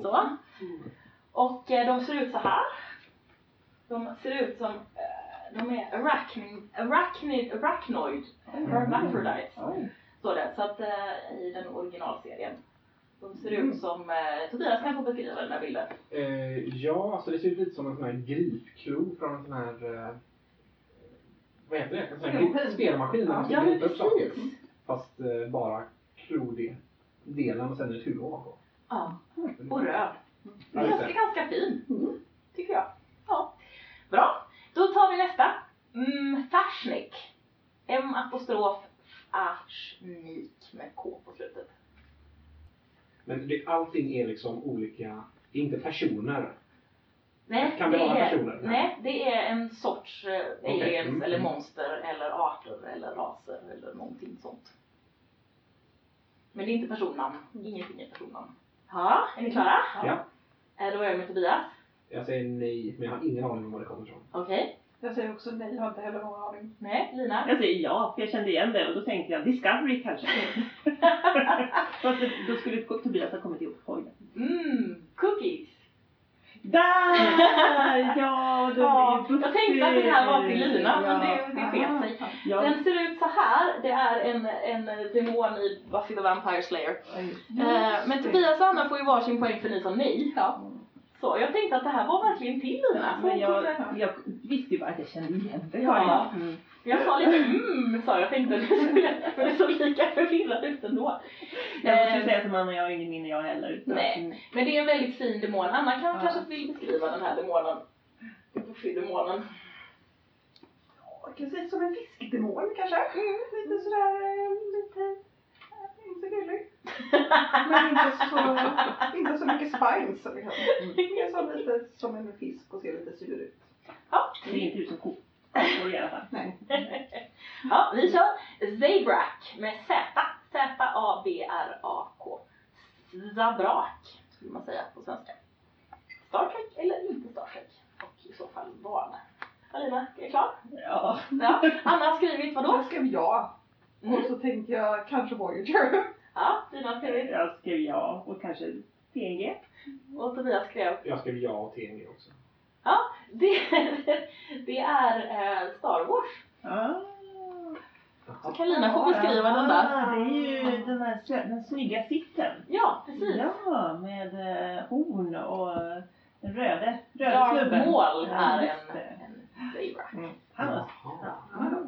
Så. Och eh, de ser ut så här. De ser ut som, eh, de är arachnid, arachnid, arachnoid, hermaphrodites. Oj. Står det, så att eh, i den originalserien. De ser Mm. ut som, eh, Tobias kan få beskriva den här bilden. Eh, ja, alltså det ser ut lite som en sån här gripklo från en sån här... Eh, vad heter det? En sån här Spelmaskin. grip- spelmaskin där man ska Ja gripa upp saker. precis. Fast eh, bara klodelen och sen ett huvud ovanpå. Ja, och röd. Den det. ganska fin. Tycker jag. Ja. Bra. Då tar vi nästa. Mm, Fashnik. M apostrof Ashnik med K på slutet. Men det, allting är liksom olika, det är inte personer. Nej, Kan det vara är, personer? Nej, det är en sorts eh, aliens mm, eller mm. monster eller arter eller raser eller någonting sånt. Men det är inte personnamn. Ingenting är personnamn. Ja, är ni klara? Ja. Eh, Då börjar jag med Tobias. Jag säger nej, men jag har ingen aning om var det kommer ifrån. Okej. Jag säger också nej, jag har inte heller någon aning. Nej, Lina. Jag säger ja, för jag kände igen det och då tänkte jag Discovery kanske. Fast då skulle Tobias ha kommit. Oj. Mm, cookies. Där! Ja, då Ja, blir jag tänkte att det här var till Lina, men det, det sket Ja. sig. Ja. Den ser ut så här. Det är en, en demon i Buffy the Vampire Slayer. Eh, men Tobias och Anna får ju varsin poäng för ni sa nej. Ja. Så jag tänkte att det här var verkligen till Lina. Men jag, jag visste ju bara att jag kände igen det. Ja. Mm. Jag sa lite mm, sa jag. tänkte att det skulle, men det såg lika förvirrat ut ändå. Jag måste ju Eh, säga som Anna, jag har ingen minne jag heller. Så, Nej. mm. Men det är en väldigt fin demon. Anna kan Ja. kanske vill beskriva den här demonen. Buffy-demonen. Jag kan säga som en fiskdemon kanske. Lite sådär, eh, lite, inte så gullig. Men inte så, inte så mycket spines. Liksom. Mer som lite som en fisk och ser lite sur ut. Det ser inte ut som ko. Apor i alla fall. Nej. Ja, vi kör Zabrak med Z. Z-A-B-R-A-K. Zabrak skulle man säga på svenska. Star Trek eller inte Star Trek? Och i så fall vad? Alina, är du klar? Ja. Ja. Anna har skrivit vadå? Jag skrev ja. Mm. Och så tänkte jag kanske Voyager. Ja, Lina har skrivit. Jag skrev ja och kanske TNG. Och Tobias skrev. Jag skrev ja och TNG också. Ja, det, det är eh, Star Wars. Ah. Så kan Lina få beskriva den där. Ah, Det är ju den där sö- den snygga sitten. Ja, precis. Ja, med eh, horn och eh, den röde, röde Darth snubben. Maul Ja, är just en, det. en Zabrak. Mm. Han var...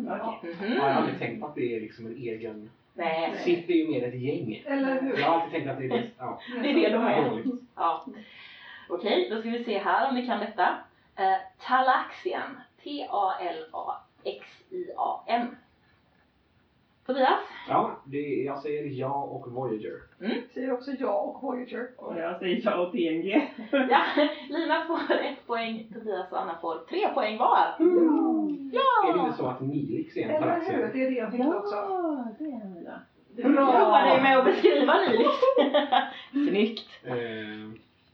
Jaha. Ja, okej. Mhm. Ja, jag har aldrig tänkt på att det är liksom en egen... Nej, Sitt är ju mer ett gäng. Eller hur? Jag har alltid tänkt att det är det. Ja. det är det de är. Ja. Okej, då ska vi se här om ni kan detta. Eh, Talaxian. T-A-L-A-X-I-A-N. Tobias? Ja, det, jag säger ja och Voyager. Säger också ja och Voyager. Och jag säger ja och TNG. Ja, Lina får ett poäng, Tobias och Anna får tre poäng var. Är det Ja! inte så att Nilix är en Eller hur? Det är det jag tänkte också. Ja, det är han ja. Du roar dig med att beskriva Lilith. Snyggt. Eh,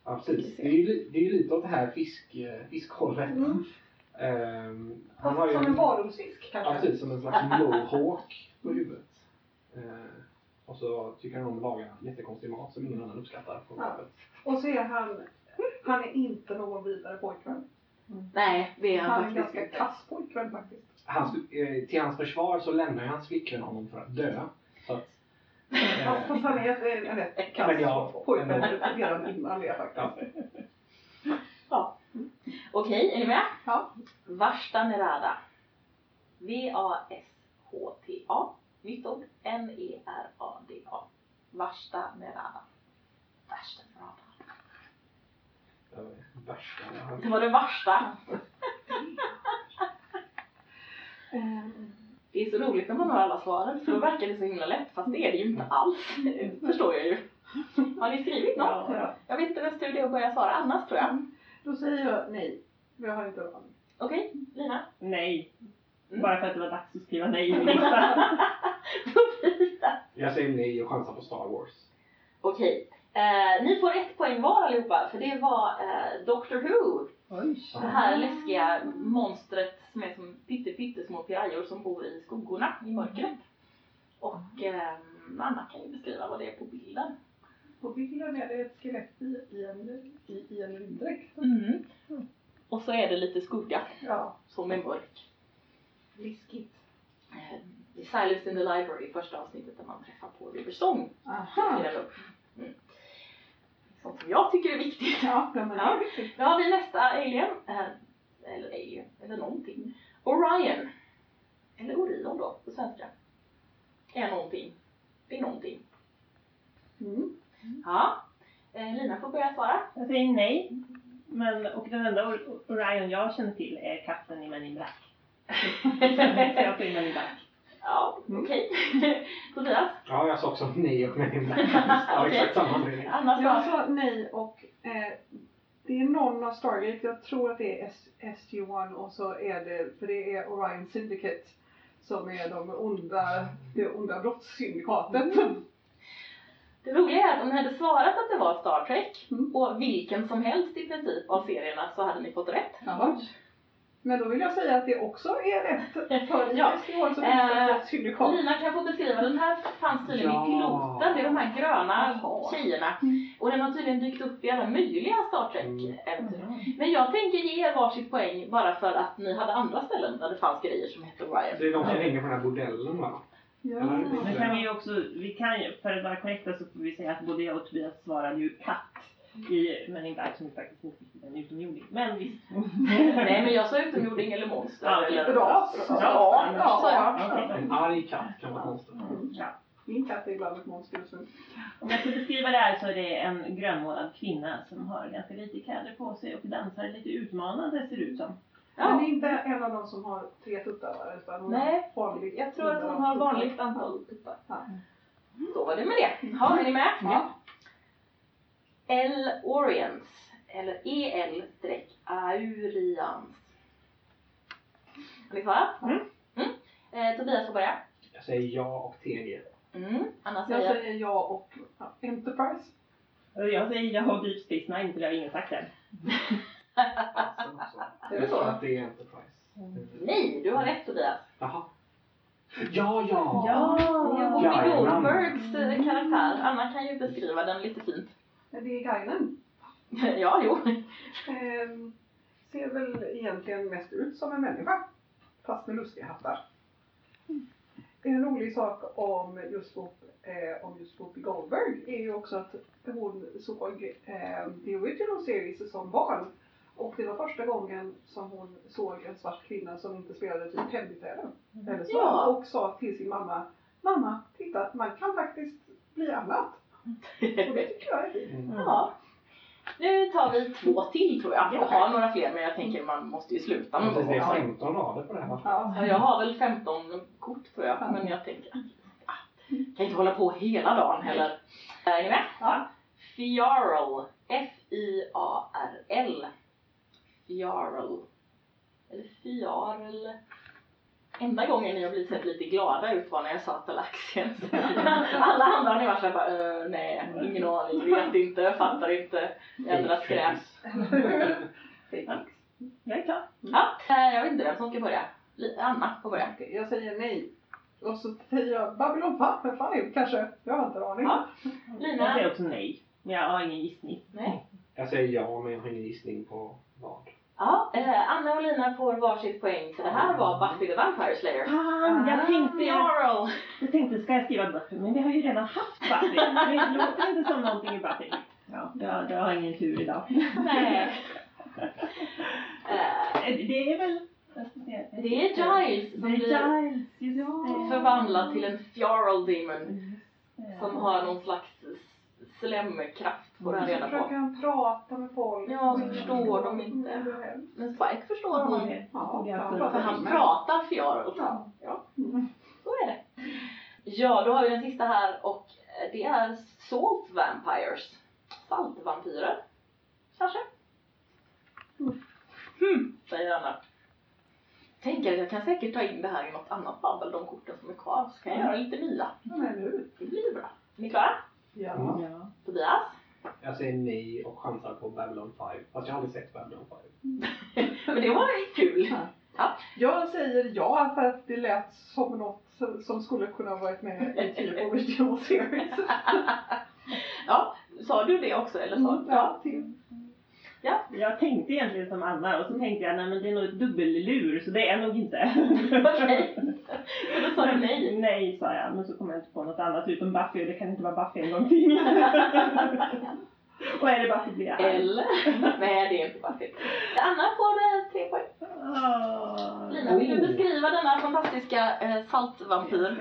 ja, precis. Det är ju det är ju lite åt det här fisk, eh, fiskhållet. Mm. Eh, han har ju som en ja, kanske. precis, som en slags mohawk på huvudet. Eh, och så tycker han om att laga jättekonstig mat som ingen annan uppskattar på Ja. Och så är han, han är inte någon vidare pojkvän. Nej, det är Han han är en faktiskt ganska kass pojkvän faktiskt. Hans, eh, till hans försvar så lämnar ju hans flickvän honom för att dö. Så att, Fast, eh, fast han är en, en rätt kass ja, pojkvän redan innan det faktiskt. ja. Okej, är ni med? Ja. Värsta Nerada. V-A-S-H-T-A. Nytt ord. N-E-R-A-D-A. Värsta Nerada. Värsta Nerada. det var det värsta. Det var det värsta. Det är så roligt när man har alla svaren för då verkar det så himla lätt fast det är det ju inte alls. Förstår jag ju. Har ni skrivit något? Ja. ja. Jag vet inte nästa det är att börja svara annars tror jag. Då säger jag nej. Jag har inte aning. Okej, Lina? Nej. Bara för att det var dags att skriva nej i min lista. Jag säger nej och chansar på Star Wars. Okej. Eh, ni får ett poäng var allihopa för det var eh, Doctor Who. Det här läskiga monstret som är som pytte, pyttesmå pirajor som bor i skuggorna i mörkret. Och eh, Anna kan ju beskriva vad det är på bilden. På bilden är det ett skelett i, i en, i, i en rymddräkt. Mm. Och så är det lite skugga Ja, som är mörk. Läskigt. Eh, I Silence in the Library, första avsnittet där man träffar på River Stone. Aha. Mm. Sånt som jag tycker är viktigt. Ja, men det Ja. är viktigt. Då har vi nästa alien. Eh, eller alien, eller någonting. Orion. Eller Orion då, på svenska. Är någonting. Det är någonting. Mm. Ja. Eh, Lina får börja svara. Jag säger nej. Men, och den enda Or- Orion jag känner till är katten i Men in Black. Så jag får in Black. Ja, okej. Tobias? Ja, jag sa också nej och nej. Ja, Okej. exakt samma anledning. Jag sa... nej och eh, det är någon av Stargate, jag tror att det är S- SG-1 och så är det, för det är Orion Syndicate som är de onda, det onda brottssyndikatet. Det roliga är att om ni hade svarat att det var Star Trek Mm. och vilken som helst i princip av serierna så hade ni fått rätt. Ja. Men då vill jag säga att det också är rätt. För Ja. SG-1 så finns det Eh. Lina kan få beskriva, den här fanns tydligen Ja. i piloten, det är de här gröna Jaha. tjejerna. Mm. Och den har tydligen dykt upp i alla möjliga Star Trek-äventyr. Men jag tänker ge er varsitt poäng bara för att ni hade andra ställen där det fanns grejer som hette Orion. Det är de som hänger på den här bordellen va? Ja. Men kan vi också, vi kan ju, för att vara korrekta så får vi säga att både jag och Tobias svarade ju katt i Men in Black som ju faktiskt inte riktigt är en utomjording. Men visst. Nej men jag sa utomjording eller monster. Ja, eller ras. Ja, Ja, ja, sa jag. Okej. En arg katt kan vara konstigt. Ja. Min katt är ibland ett monster just nu. Om jag ska beskriva det här så är det en grönmålad kvinna som har ganska lite kläder på sig och dansar lite utmanande ser det ut som. Men det Ja, är inte en av de som har tre tuttar va? Utan hon Nej, jag tror att hon har vanligt antal tuppar. Så var det med det. Ja, är ni med? Ja. L. Orients, eller EL-Aurians. Har ni svarat? Mm. Mm. Eh, Tobias får börja. Jag säger ja och TG. Mm. Anna Jag säger... säger ja och ja, Enterprise. Jag säger jag har Deep Space Nine för det har ingen sagt än. Är det Jag så? tror att det är Enterprise. Nej, du har rätt Tobias. Jaha. Ja, ja! Det är Whoopi Jajamän. Goldbergs eh, karaktär. Anna kan ju beskriva den lite fint. Det är Guinen. ja, jo. Ehm, ser väl egentligen mest ut som en människa. Fast med lustiga hattar. En rolig sak om just, Whoop, eh, om just Whoopi Goldberg är ju också att hon såg eh, The Original Series som barn. Och det var första gången som hon såg en svart kvinna som inte spelade typ hembiträde. Eller så. Ja. Och sa till sin mamma, mamma, titta, man kan faktiskt bli annat. Och det tycker jag är fint. Mm. ja. Nu tar vi två till tror jag. Jag har några fler men jag tänker man måste ju sluta någon gång. det är också. 15 rader på det här? Ja. Ja, jag har väl 15 kort tror jag. Men jag tänker att ah, kan inte hålla på hela dagen heller. Är ni med? Ja. Fiarl. F-I-A-R-L. Fiarl. Eller Fiarl. Enda gången ni har blivit sett lite glada ut var när jag sa Talaxiens. Alla andra har ni varit såhär bara, uh, nej, ingen aning, vet inte, fattar inte, jädra skräp. Jag är klar. Ja, eh, jag vet inte vem som ska börja. Anna får börja. Jag säger nej. Och så säger jag Babylon 5 kanske. Jag har inte en aning. Ja. Jag Lina? säger också nej. Men jag har ingen gissning. Nej. Jag säger ja, men jag har ingen gissning på vad. Ja, eh, Anna och Lina får varsitt poäng för det här var Buffy the Vampire Slayer. Fan, jag tänkte, Fiarl. jag tänkte ska jag skriva Buffy? Men vi har ju redan haft Buffy. Det låter inte som någonting i Buffy. Ja, jag, jag har ingen tur idag. Nej. Eh, Det är väl... jag det är Giles som Det är blir förvandlad till en Fiarl Demon det. som har någon slags slemkraft får han Så reda försöker på. han prata med folk. Ja, så förstår de inte. Mm. Men Spike förstår hon. Ja, Ja, han För han pratar Fiarl. Ja. Ja, så är det. Ja, då har vi den sista här och det är Salt Vampires. Saltvampyrer. Kanske? Hmm, säger Anna. tänker att jag kan säkert ta in det här i något annat babbel, de korten som är kvar, så kan jag göra lite nya. Nu. Det blir bra. Är ni klara? Ja. Mm. Ja. Tobias? Jag säger nej och chansar på Babylon 5. Fast jag har aldrig sett Babylon 5. Men det var kul. Jag säger ja för att det lät som något som- skulle kunna varit med i typ original series. Ja, sa du det också eller sa du? Ja, till. Jag tänkte egentligen som Anna och så tänkte jag nej men det är nog ett dubbellur så det är nog inte. Okej. Så då sa du nej. Nej sa jag men så kom jag inte på något annat utom Buffy och det kan inte vara Buffy en gång till. och är det Buffy blir jag arg. Eller? Nej, det är inte fel. Anna får eh, tre poäng. Åh. Lina, vill du beskriva denna fantastiska eh, saltvampyr?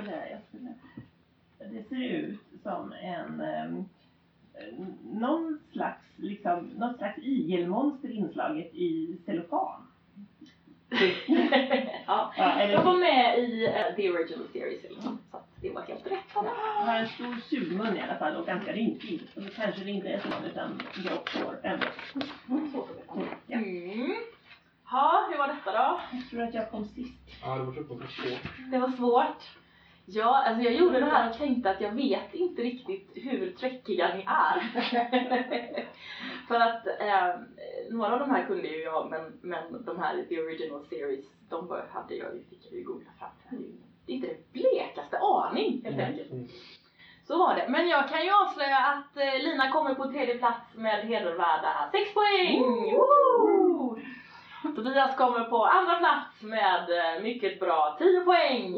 Det ser ut som en um, någon slags, liksom, någon slags igelmonster inslaget i cellofan. ja. Ja, eller Jag var med i eh, the original series liksom, så att det var helt rätt. Anna. har en stor sugmun i alla fall och ganska rynkig. Och då kanske det inte är så utan jag får ändå. Ja. Mm. Ja, hur var detta då? Jag tror att jag kom sist. Ja, det var fruktansvärt svårt. Det var svårt. Ja, alltså jag gjorde det här och tänkte att jag vet inte riktigt hur träckiga ni är. För att eh, några av de här kunde ju jag, men, men de här The Original Series, de var- hade jag ju, fick jag ju googla fram. Hade ju inte det blekaste aning helt enkelt. Mm. Så var det. Men jag kan ju avslöja att eh, Lina kommer på tredje plats med hedervärda 6 poäng! Woho! Tobias kommer på andra plats med eh, mycket bra 10 poäng.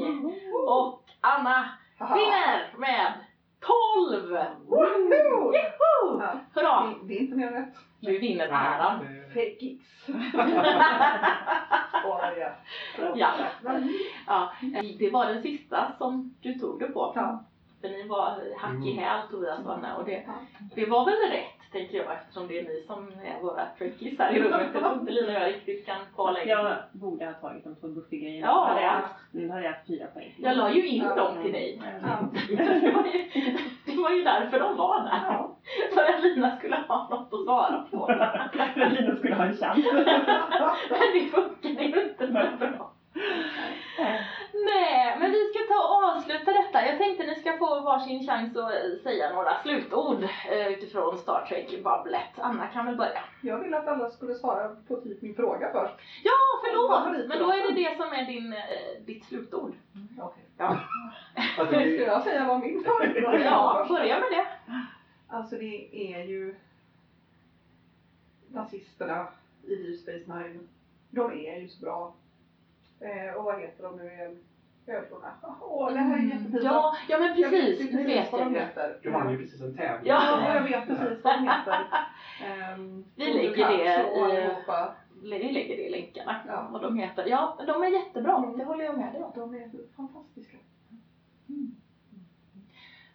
Och Anna vinner med 12! Woho! Joho! Ja. Hurra! Det, det är inte mer rätt. Du vinner äran. Det- Fake gigs. Ja. ja, det var den sista som du tog det på. Ja. För ni var hack i Mm. häl Tobias och Anna och det, det var väl rätt tänker jag eftersom det är ni som är våra trickies här i rummet. Jag tror inte Lina och jag riktigt kan kvala in. Jag borde ha tagit de två Buffy-grejerna. Ja. Hade jag Nu hade jag haft fyra poäng. Jag la ju in Ja. dem till dig. Ja. Det var, ju, det var ju därför de var där. Ja. För att Lina skulle ha något att svara på. För att Lina skulle ha en chans. Men det funkade ju inte så bra. Nej, men vi ska ta och avsluta detta. Jag tänkte ni ska få varsin chans att säga några slutord eh, utifrån Star Trek-babblet. Anna kan väl börja. Jag ville att alla skulle svara på typ min fråga först. Ja, förlåt! Men då är det det som är din, eh, ditt slutord. Okej. Ja, Alltså, Ska jag säga vad min favoritfråga är ja börja med det. Alltså det är ju nazisterna i Space Nine. De är ju så bra. Eh, och vad heter de nu igen? Ödlorna. Åh, det här är jättepinsamt. Ja, ja men Jag vet precis. precis vet vad de heter. du vann ju precis en tävling. Ja. Ja, jag vet precis vad de heter. Ehm, Vi lägger det i- allihopa. Vi lägger det i länkarna. Ja. Vad de heter. Ja, de är jättebra. Mm. Det håller jag med dig om. De är fantastiska.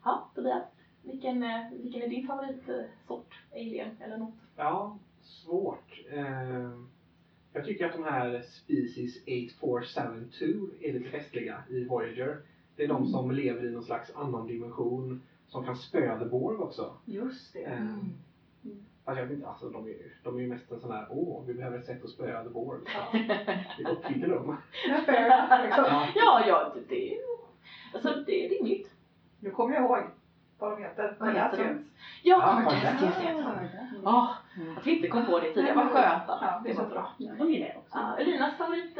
Ja, Tobias. Vilken, eh, vilken är din favoritsort? Alien eller något? Ja, svårt. Eh, jag tycker att de här Species 8472 är lite festliga i Voyager. Det är de som lever i någon slags annan dimension. Som kan spöa The Borg också. Just det. Eh, Fast jag vet inte, alltså de är ju de är ju mest en sån här, åh, vi behöver ett sätt att spöa The Borg. Ja. Vi uppfinner dem. Liksom. Ja. Ja, ja, det- det är alltså, det är rimligt. Nu kommer jag ihåg vad de heter. Vad heter de? Cardassians. Ja, Ja, Cardassians de. Ja, att vi inte kom på det tidigare. Vad skönt. Ja, det Det är var så bra. Ja, de gillar jag också. Ja, Elinas favorit?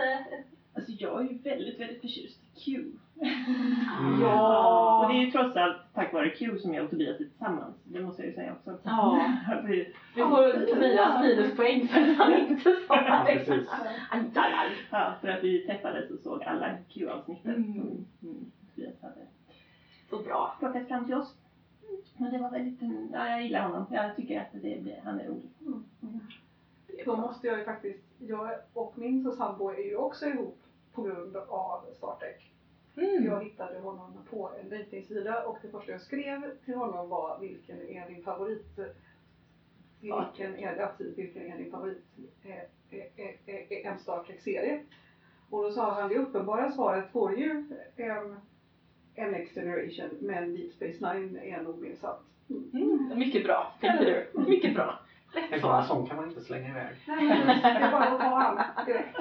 Alltså jag är ju väldigt, väldigt förtjust i Q. Mm. Ja. Och det är ju trots allt tack vare Q som jag och Tobias är tillsammans. Det måste jag ju säga också. Ja. Att vi- får Tobias minuspoäng för att han inte sa Ja, det. ja, för att vi träffades och såg alla Q-avsnitten Mm. som mm, Tobias hade Så bra. plockat fram till oss. Men det var väldigt, mm, ja jag gillar honom. Jag tycker att det blir, han är rolig. Är Då måste jag ju faktiskt, jag och min sambo är ju också ihop på grund av Star Trek. Mm. Jag hittade honom på en dejtingsida och det första jag skrev till honom var vilken är din favorit vilken är, ja, precis, vilken är din favorit eh, eh, eh, eh, en Star Trek-serie? Och då sa han det uppenbara svaret var ju en, Next Generation men Deep Space Nine är nog minst sant. Mm. Mycket bra, tänkte du. Mycket bra. En svar. sån kan man inte slänga iväg. Nej, det är bara att ta allt direkt.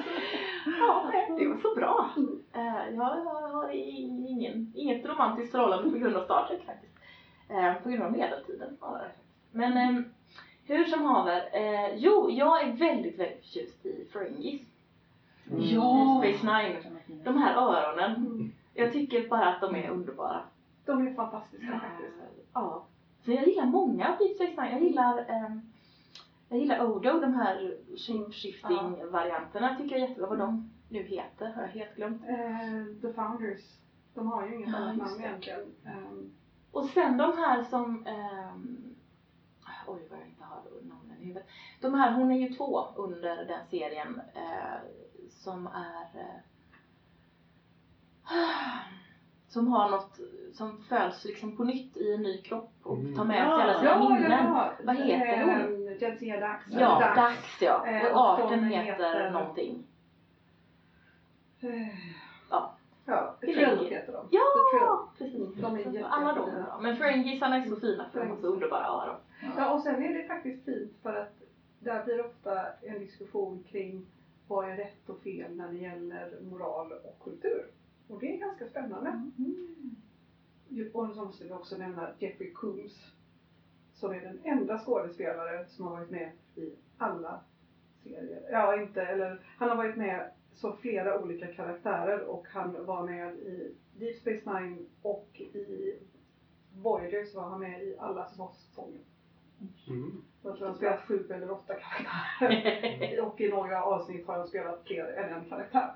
Ja, det var så bra. Eh, Jag har ingen, inget romantiskt förhållande på grund av Star Trek faktiskt. Eh, På grund av medeltiden snarare. Men eh, hur som haver. eh, Jo, jag är väldigt, väldigt förtjust i Ferengis. Ja. I Space Nine. De här öronen. Jag tycker bara att de är underbara. De är fantastiska faktiskt. Ja. Så jag gillar många av Deep Space Nine. Jag gillar, ehm, jag gillar Odo, de här shape-shifting-varianterna tycker jag är jättebra. Vad de nu heter har jag helt glömt. Eh, The Founders. De har ju inget Ja, annat namn egentligen. Ehm, Och sen de här som, ehm, oj vad jag inte har namnen i huvudet. De här, hon är ju två under den serien eh, som är eh, som har något som föds liksom på nytt i en ny kropp och tar med sig alla sina ja, minnen. ja, Vad heter hon? hon? Jadzia Dax. Ja, Dax. Dax ja. Eh, Och och arten heter, heter- någonting. Eh, Ja. Ja, är länge. heter de. Ja, precis. De är alla de är bra. Men Ferengisarna är så fina för de har så underbara öron. Ja, och sen är det faktiskt fint för att där blir ofta en diskussion kring vad är rätt och fel när det gäller moral och kultur. Och det är ganska spännande. Ju- Och så måste vi också nämna Jeffrey Combs som är den enda skådespelare som har varit med i alla serier. Ja, inte, eller han har varit med som flera olika karaktärer och han var med i Deep Space Nine och i Voyager så var han med i alla säsonger. Mm. Jag tror han har spelat sju eller åtta karaktärer. och i några avsnitt har han spelat fler än en karaktär.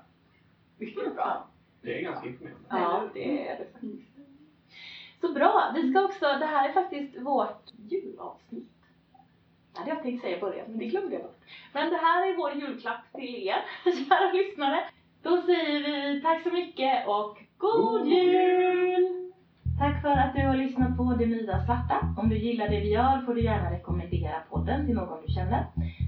Mycket bra. Det är ganska imponerande. Ja, det är det faktiskt. Så bra! Vi ska också, det här är faktiskt vårt julavsnitt. Det hade jag tänkt säga i början, men det glömde jag bort. Men det här är vår julklapp till er, kära lyssnare. Då säger vi tack så mycket och God Jul! Tack för att du har lyssnat på Det Nya Svarta. Om du gillar det vi gör får du gärna rekommendera podden till någon du känner.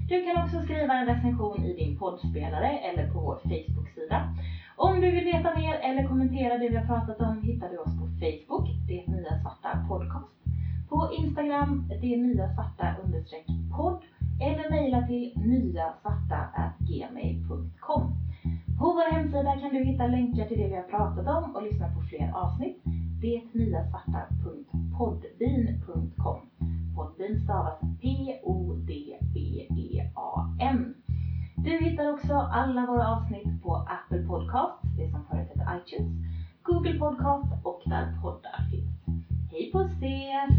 Du kan också skriva en recension i din poddspelare eller på vår Facebook-sida. Om du vill veta mer eller kommentera det vi har pratat om hittar du oss på Facebook, Det Nya Svarta Podcast. På Instagram, Det Nya Svarta understreck podd eller mejla till nyasvarta.gmail.com. På vår hemsida kan du hitta länkar till det vi har pratat om och lyssna på fler avsnitt. Detnyasvarta.podbean.com Podbean stavas P-O-D-E du hittar också alla våra avsnitt på Apple Podcast, det som förut hette iTunes, Google Podcast och där poddar finns. Hej på ses!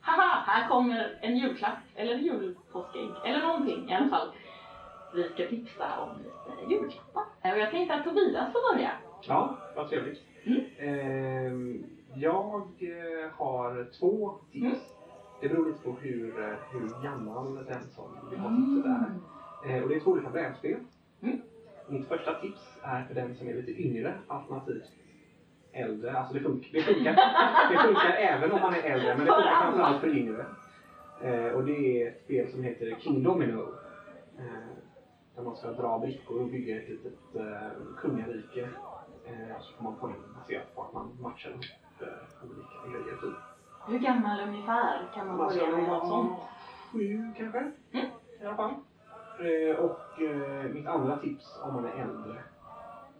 Haha, här kommer en julklapp, eller julpåskägg, eller någonting i alla fall. Vi ska tipsa om lite julklappar. Och jag tänkte att Tobias får börja. Ja, vad trevligt. Mm. Ehm, jag eh, har två tips. Mm. Det beror lite på hur, eh, hur gammal den som vill ha tipset är. Eh, och det är två olika brädspel. Mm. Mitt första tips är för den som är lite yngre, alternativt äldre. Alltså det funkar, det funkar, det funkar även om man är äldre, men det funkar framförallt för yngre. Eh, och det är ett spel som heter King Domino. Eh, där man ska dra brickor och bygga ett litet eh, kungarike. Eh, så får man poäng baserat på att man matchar upp eh, olika grejer. Typ. Hur gammal ungefär kan man börja med något sånt? Sju kanske, Mm. i alla fall. Eh, och eh, mitt andra tips om man är äldre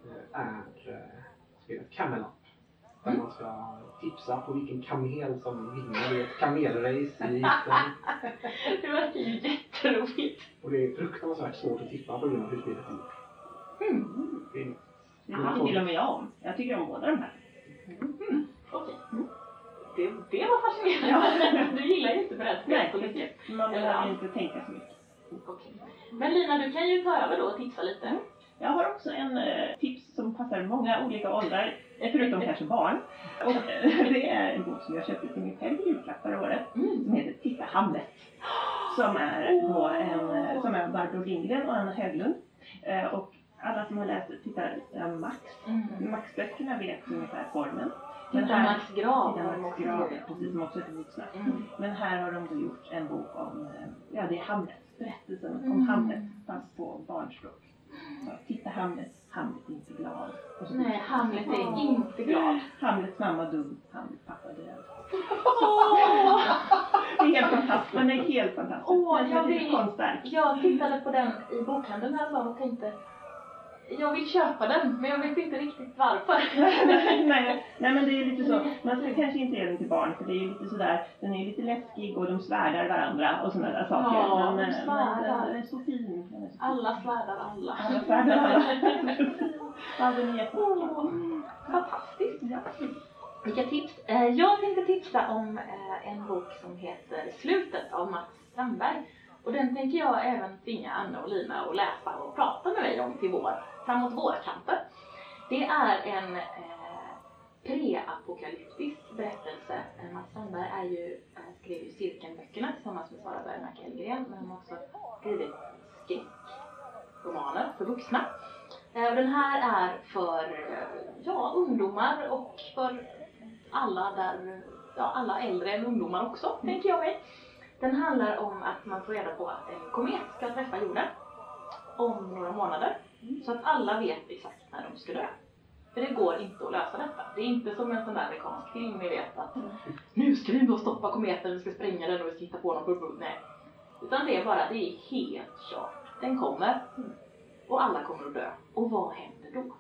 eh, är eh, spelet Camel Up. Där Mm. man ska tipsa på vilken kamel som vinner i ett kamelrace i Egypten. Det verkar ju jätteroligt. Och det är fruktansvärt svårt att tippa på grund av hur spelet är gjort. Mm. Det är Det till och med jag om. Jag tycker om båda de här. Okej. Det, det var fascinerande. Du gillar ju inte brädspel så mycket. Man behöver inte tänka så mycket. Okej. Men Lina, du kan ju ta över då och tipsa lite. Jag har också en eh, tips som passar många olika åldrar, förutom kanske barn. Och, eh, det är en bok som jag köpte till mig själv i julklapp förra året, Mm. som heter Titta Hamlet. Som är, då en, eh, som är Barbro Lindgren och Anna Höglund. Eh, och alla som har läst Titta eh, Max, Mm. Max-böckerna vet ungefär formen. Titta Max grav. Titta Max grav, precis, som också heter vuxna. Mm. Men här har de då gjort en bok om, eh, ja det är Hamlet, berättelsen om Mm. Hamlet fast på barnspråk. Ja, Titta Hamlet, Hamlet är inte glad. Så- Nej, Hamlet är inte glad. Hamlets mamma dum, Hamlets pappa död. Det är helt fantastiskt. Den är helt fantastisk. Åh, jag konstverk. Jag tittade på den i bokhandeln häromdagen och tänkte jag vill köpa den, men jag vet inte riktigt varför. nej, nej men det är lite så, man ska kanske inte ge den till barn för det är ju lite sådär, den är lite läskig och de svärdar varandra och sådana där saker. Ja, men, de eh, svärdar. men den är så fin. Alla svärdar alla. Alla svärdar alla. Ja, är jättefin. Åh, Fantastiskt. Vilka tips? Eh, Jag tänkte tipsa om eh, en bok som heter Slutet av Mats Strandberg. Och den tänker jag även tvinga Anna och Lina att läsa och prata med mig om till vår, framåt vårkanten. Det är en eh, preapokalyptisk berättelse. Mats Strandberg är ju, eh, skrev ju Cirkelböckerna tillsammans med Sara Bergmark Hellgren men han har också skrivit skräckromaner för vuxna. Eh, Den här är för eh, ja, ungdomar och för alla där, ja, alla äldre än ungdomar också, tänker jag mig. Den handlar om att man får reda på att en komet ska träffa jorden om några månader. Så att alla vet exakt när de ska dö. För det går inte att lösa detta. Det är inte som en sån där amerikansk film ni vet att nu ska vi stoppa kometen, vi ska spränga den och vi ska hitta på någon bubbel. Nej. Utan det är bara, det är helt kört. Den kommer och alla kommer att dö. Och vad händer då?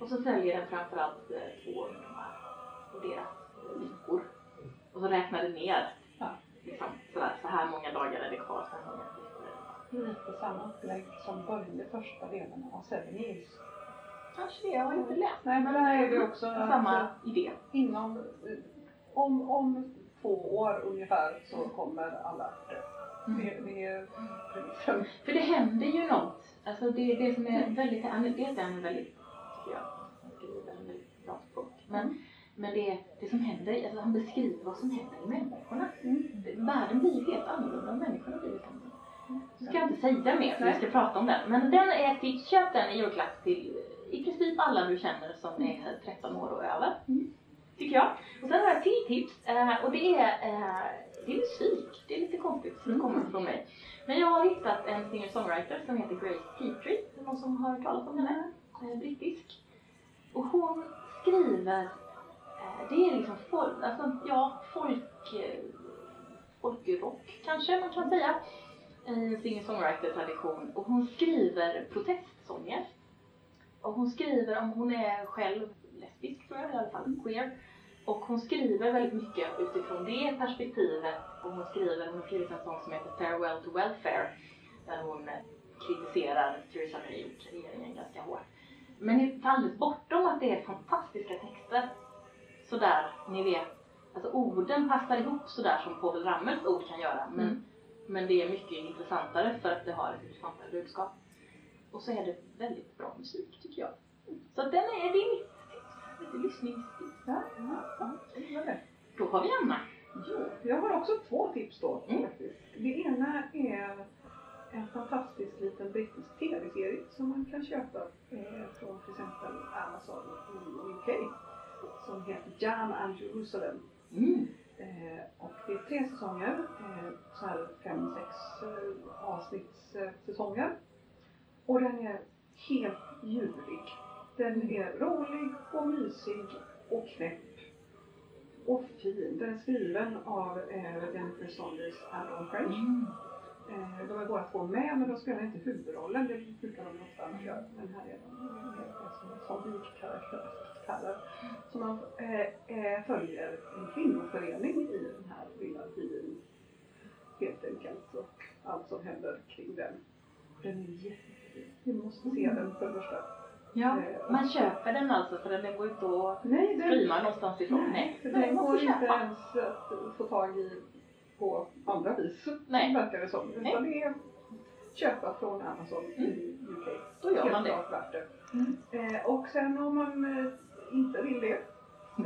Och så följer den framförallt eh, två ungdomar och deras eh, lyckor. Och så räknar det ner. Liksom, sådär, så här många dagar är det kvar, så här många Lite samma upplägg som började första delen av Seven Years. Kanske det, jag har inte läst. Nej, men där är det också Samma idé. inom, eh, om, om två år ungefär så kommer alla dö. Det, det är premissen. För det händer ju något. Alltså det, det som är väldigt, han- dels är han väldigt, tycker jag, han skriver en väldigt bra språk. Men, men det, det som händer, alltså han beskriver vad som händer i människorna. Världen blir helt annorlunda, människorna blir helt annorlunda. Så ska jag inte säga mer för vi ska prata om den. Men den är tips, köp den i julklapp till i princip alla du känner som är 13 år och över. Tycker jag. Och sen har jag ett till tips eh, och det är, eh, det är musik. Det är lite konstigt för det kommer från mig. Men jag har hittat en singer-songwriter som heter Grace Petrie. Någon som har hört talas om henne? Eh, brittisk. Och hon skriver, det är liksom folk, alltså ja, folk, folkrock kanske man kan säga i singer-songwriter-tradition. Och hon skriver protestsånger. Och hon skriver om, hon är själv lesbisk tror jag, i alla fall queer. Och hon skriver väldigt mycket utifrån det perspektivet. Och hon skriver, hon har skrivit en sång som heter Farewell to Welfare. Där hon eh, kritiserar Theresa May och regeringen ganska hårt. Men det är alldeles bortom att det är fantastiska texter. Sådär, ni vet. Alltså orden passar ihop sådär som Povel Ramels ord kan göra. Men, mm men det är mycket intressantare för att det har ett intressantare budskap. Och så är det väldigt bra musik tycker jag. Så den är, det är mitt tips. Lite lyssningstips. Ja, ja, ja. Då har vi Anna. Jo, jag har också två tips då Mm. Det ena är en fantastisk liten brittisk tv-serie som man kan köpa eh, från till exempel Amazon i UK. Som heter Jam and Jerusalem. Mm. Eh, och det är tre säsonger, eh, så här fem, sex eh, avsnittssäsonger. Och den är helt ljuvlig. Den är rolig och mysig och knäpp och fin. Den är skriven av eh, Jennifer Saunders Adam French. Mm. Eh, de är båda två med men de spelar inte huvudrollen. Det brukar de ofta göra. Men här är de mer som, bikaraktärer. Så man eh, eh, följer en kvinnoförening i den här lilla byn. Helt enkelt. Och allt som händer kring den. Den är jättefin. Vi måste se den för det första. Ja, Eh, man köper den alltså för den går inte att streama någonstans ifrån. Nej, den går inte ens att få tag i på andra vis. Nej. Verkar det som. Nej. Utan det är köpa från Amazon i UK. Då gör man det. värt det. Mm. Eh, och sen om man eh, inte vill det,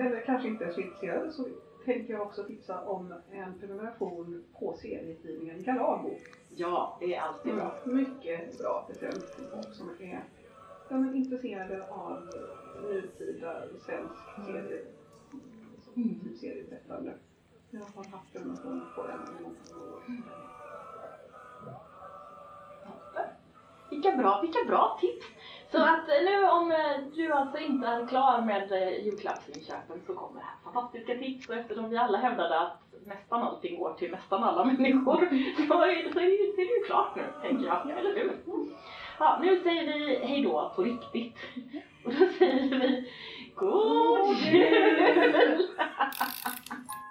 eller kanske inte är så intresserad, så tänker jag också tipsa om en prenumeration på serietidningen Galago. Ja, det är alltid bra. Mycket bra present och som är ja, men intresserade av nutida svensk serie, Mm. typ serieberättande. Jag har haft prenumeration på den. Vilka bra, vilka bra tips! Så att eh, nu om eh, du alltså inte är klar med eh, julklappsinköpen så kommer det här fantastiska tips och eftersom vi alla hävdade att nästan allting går till nästan alla människor så är det, så är så är det ju klart nu, tänker jag. Eller hur? Ja, nu säger vi hejdå på riktigt. Och då säger vi God Jul!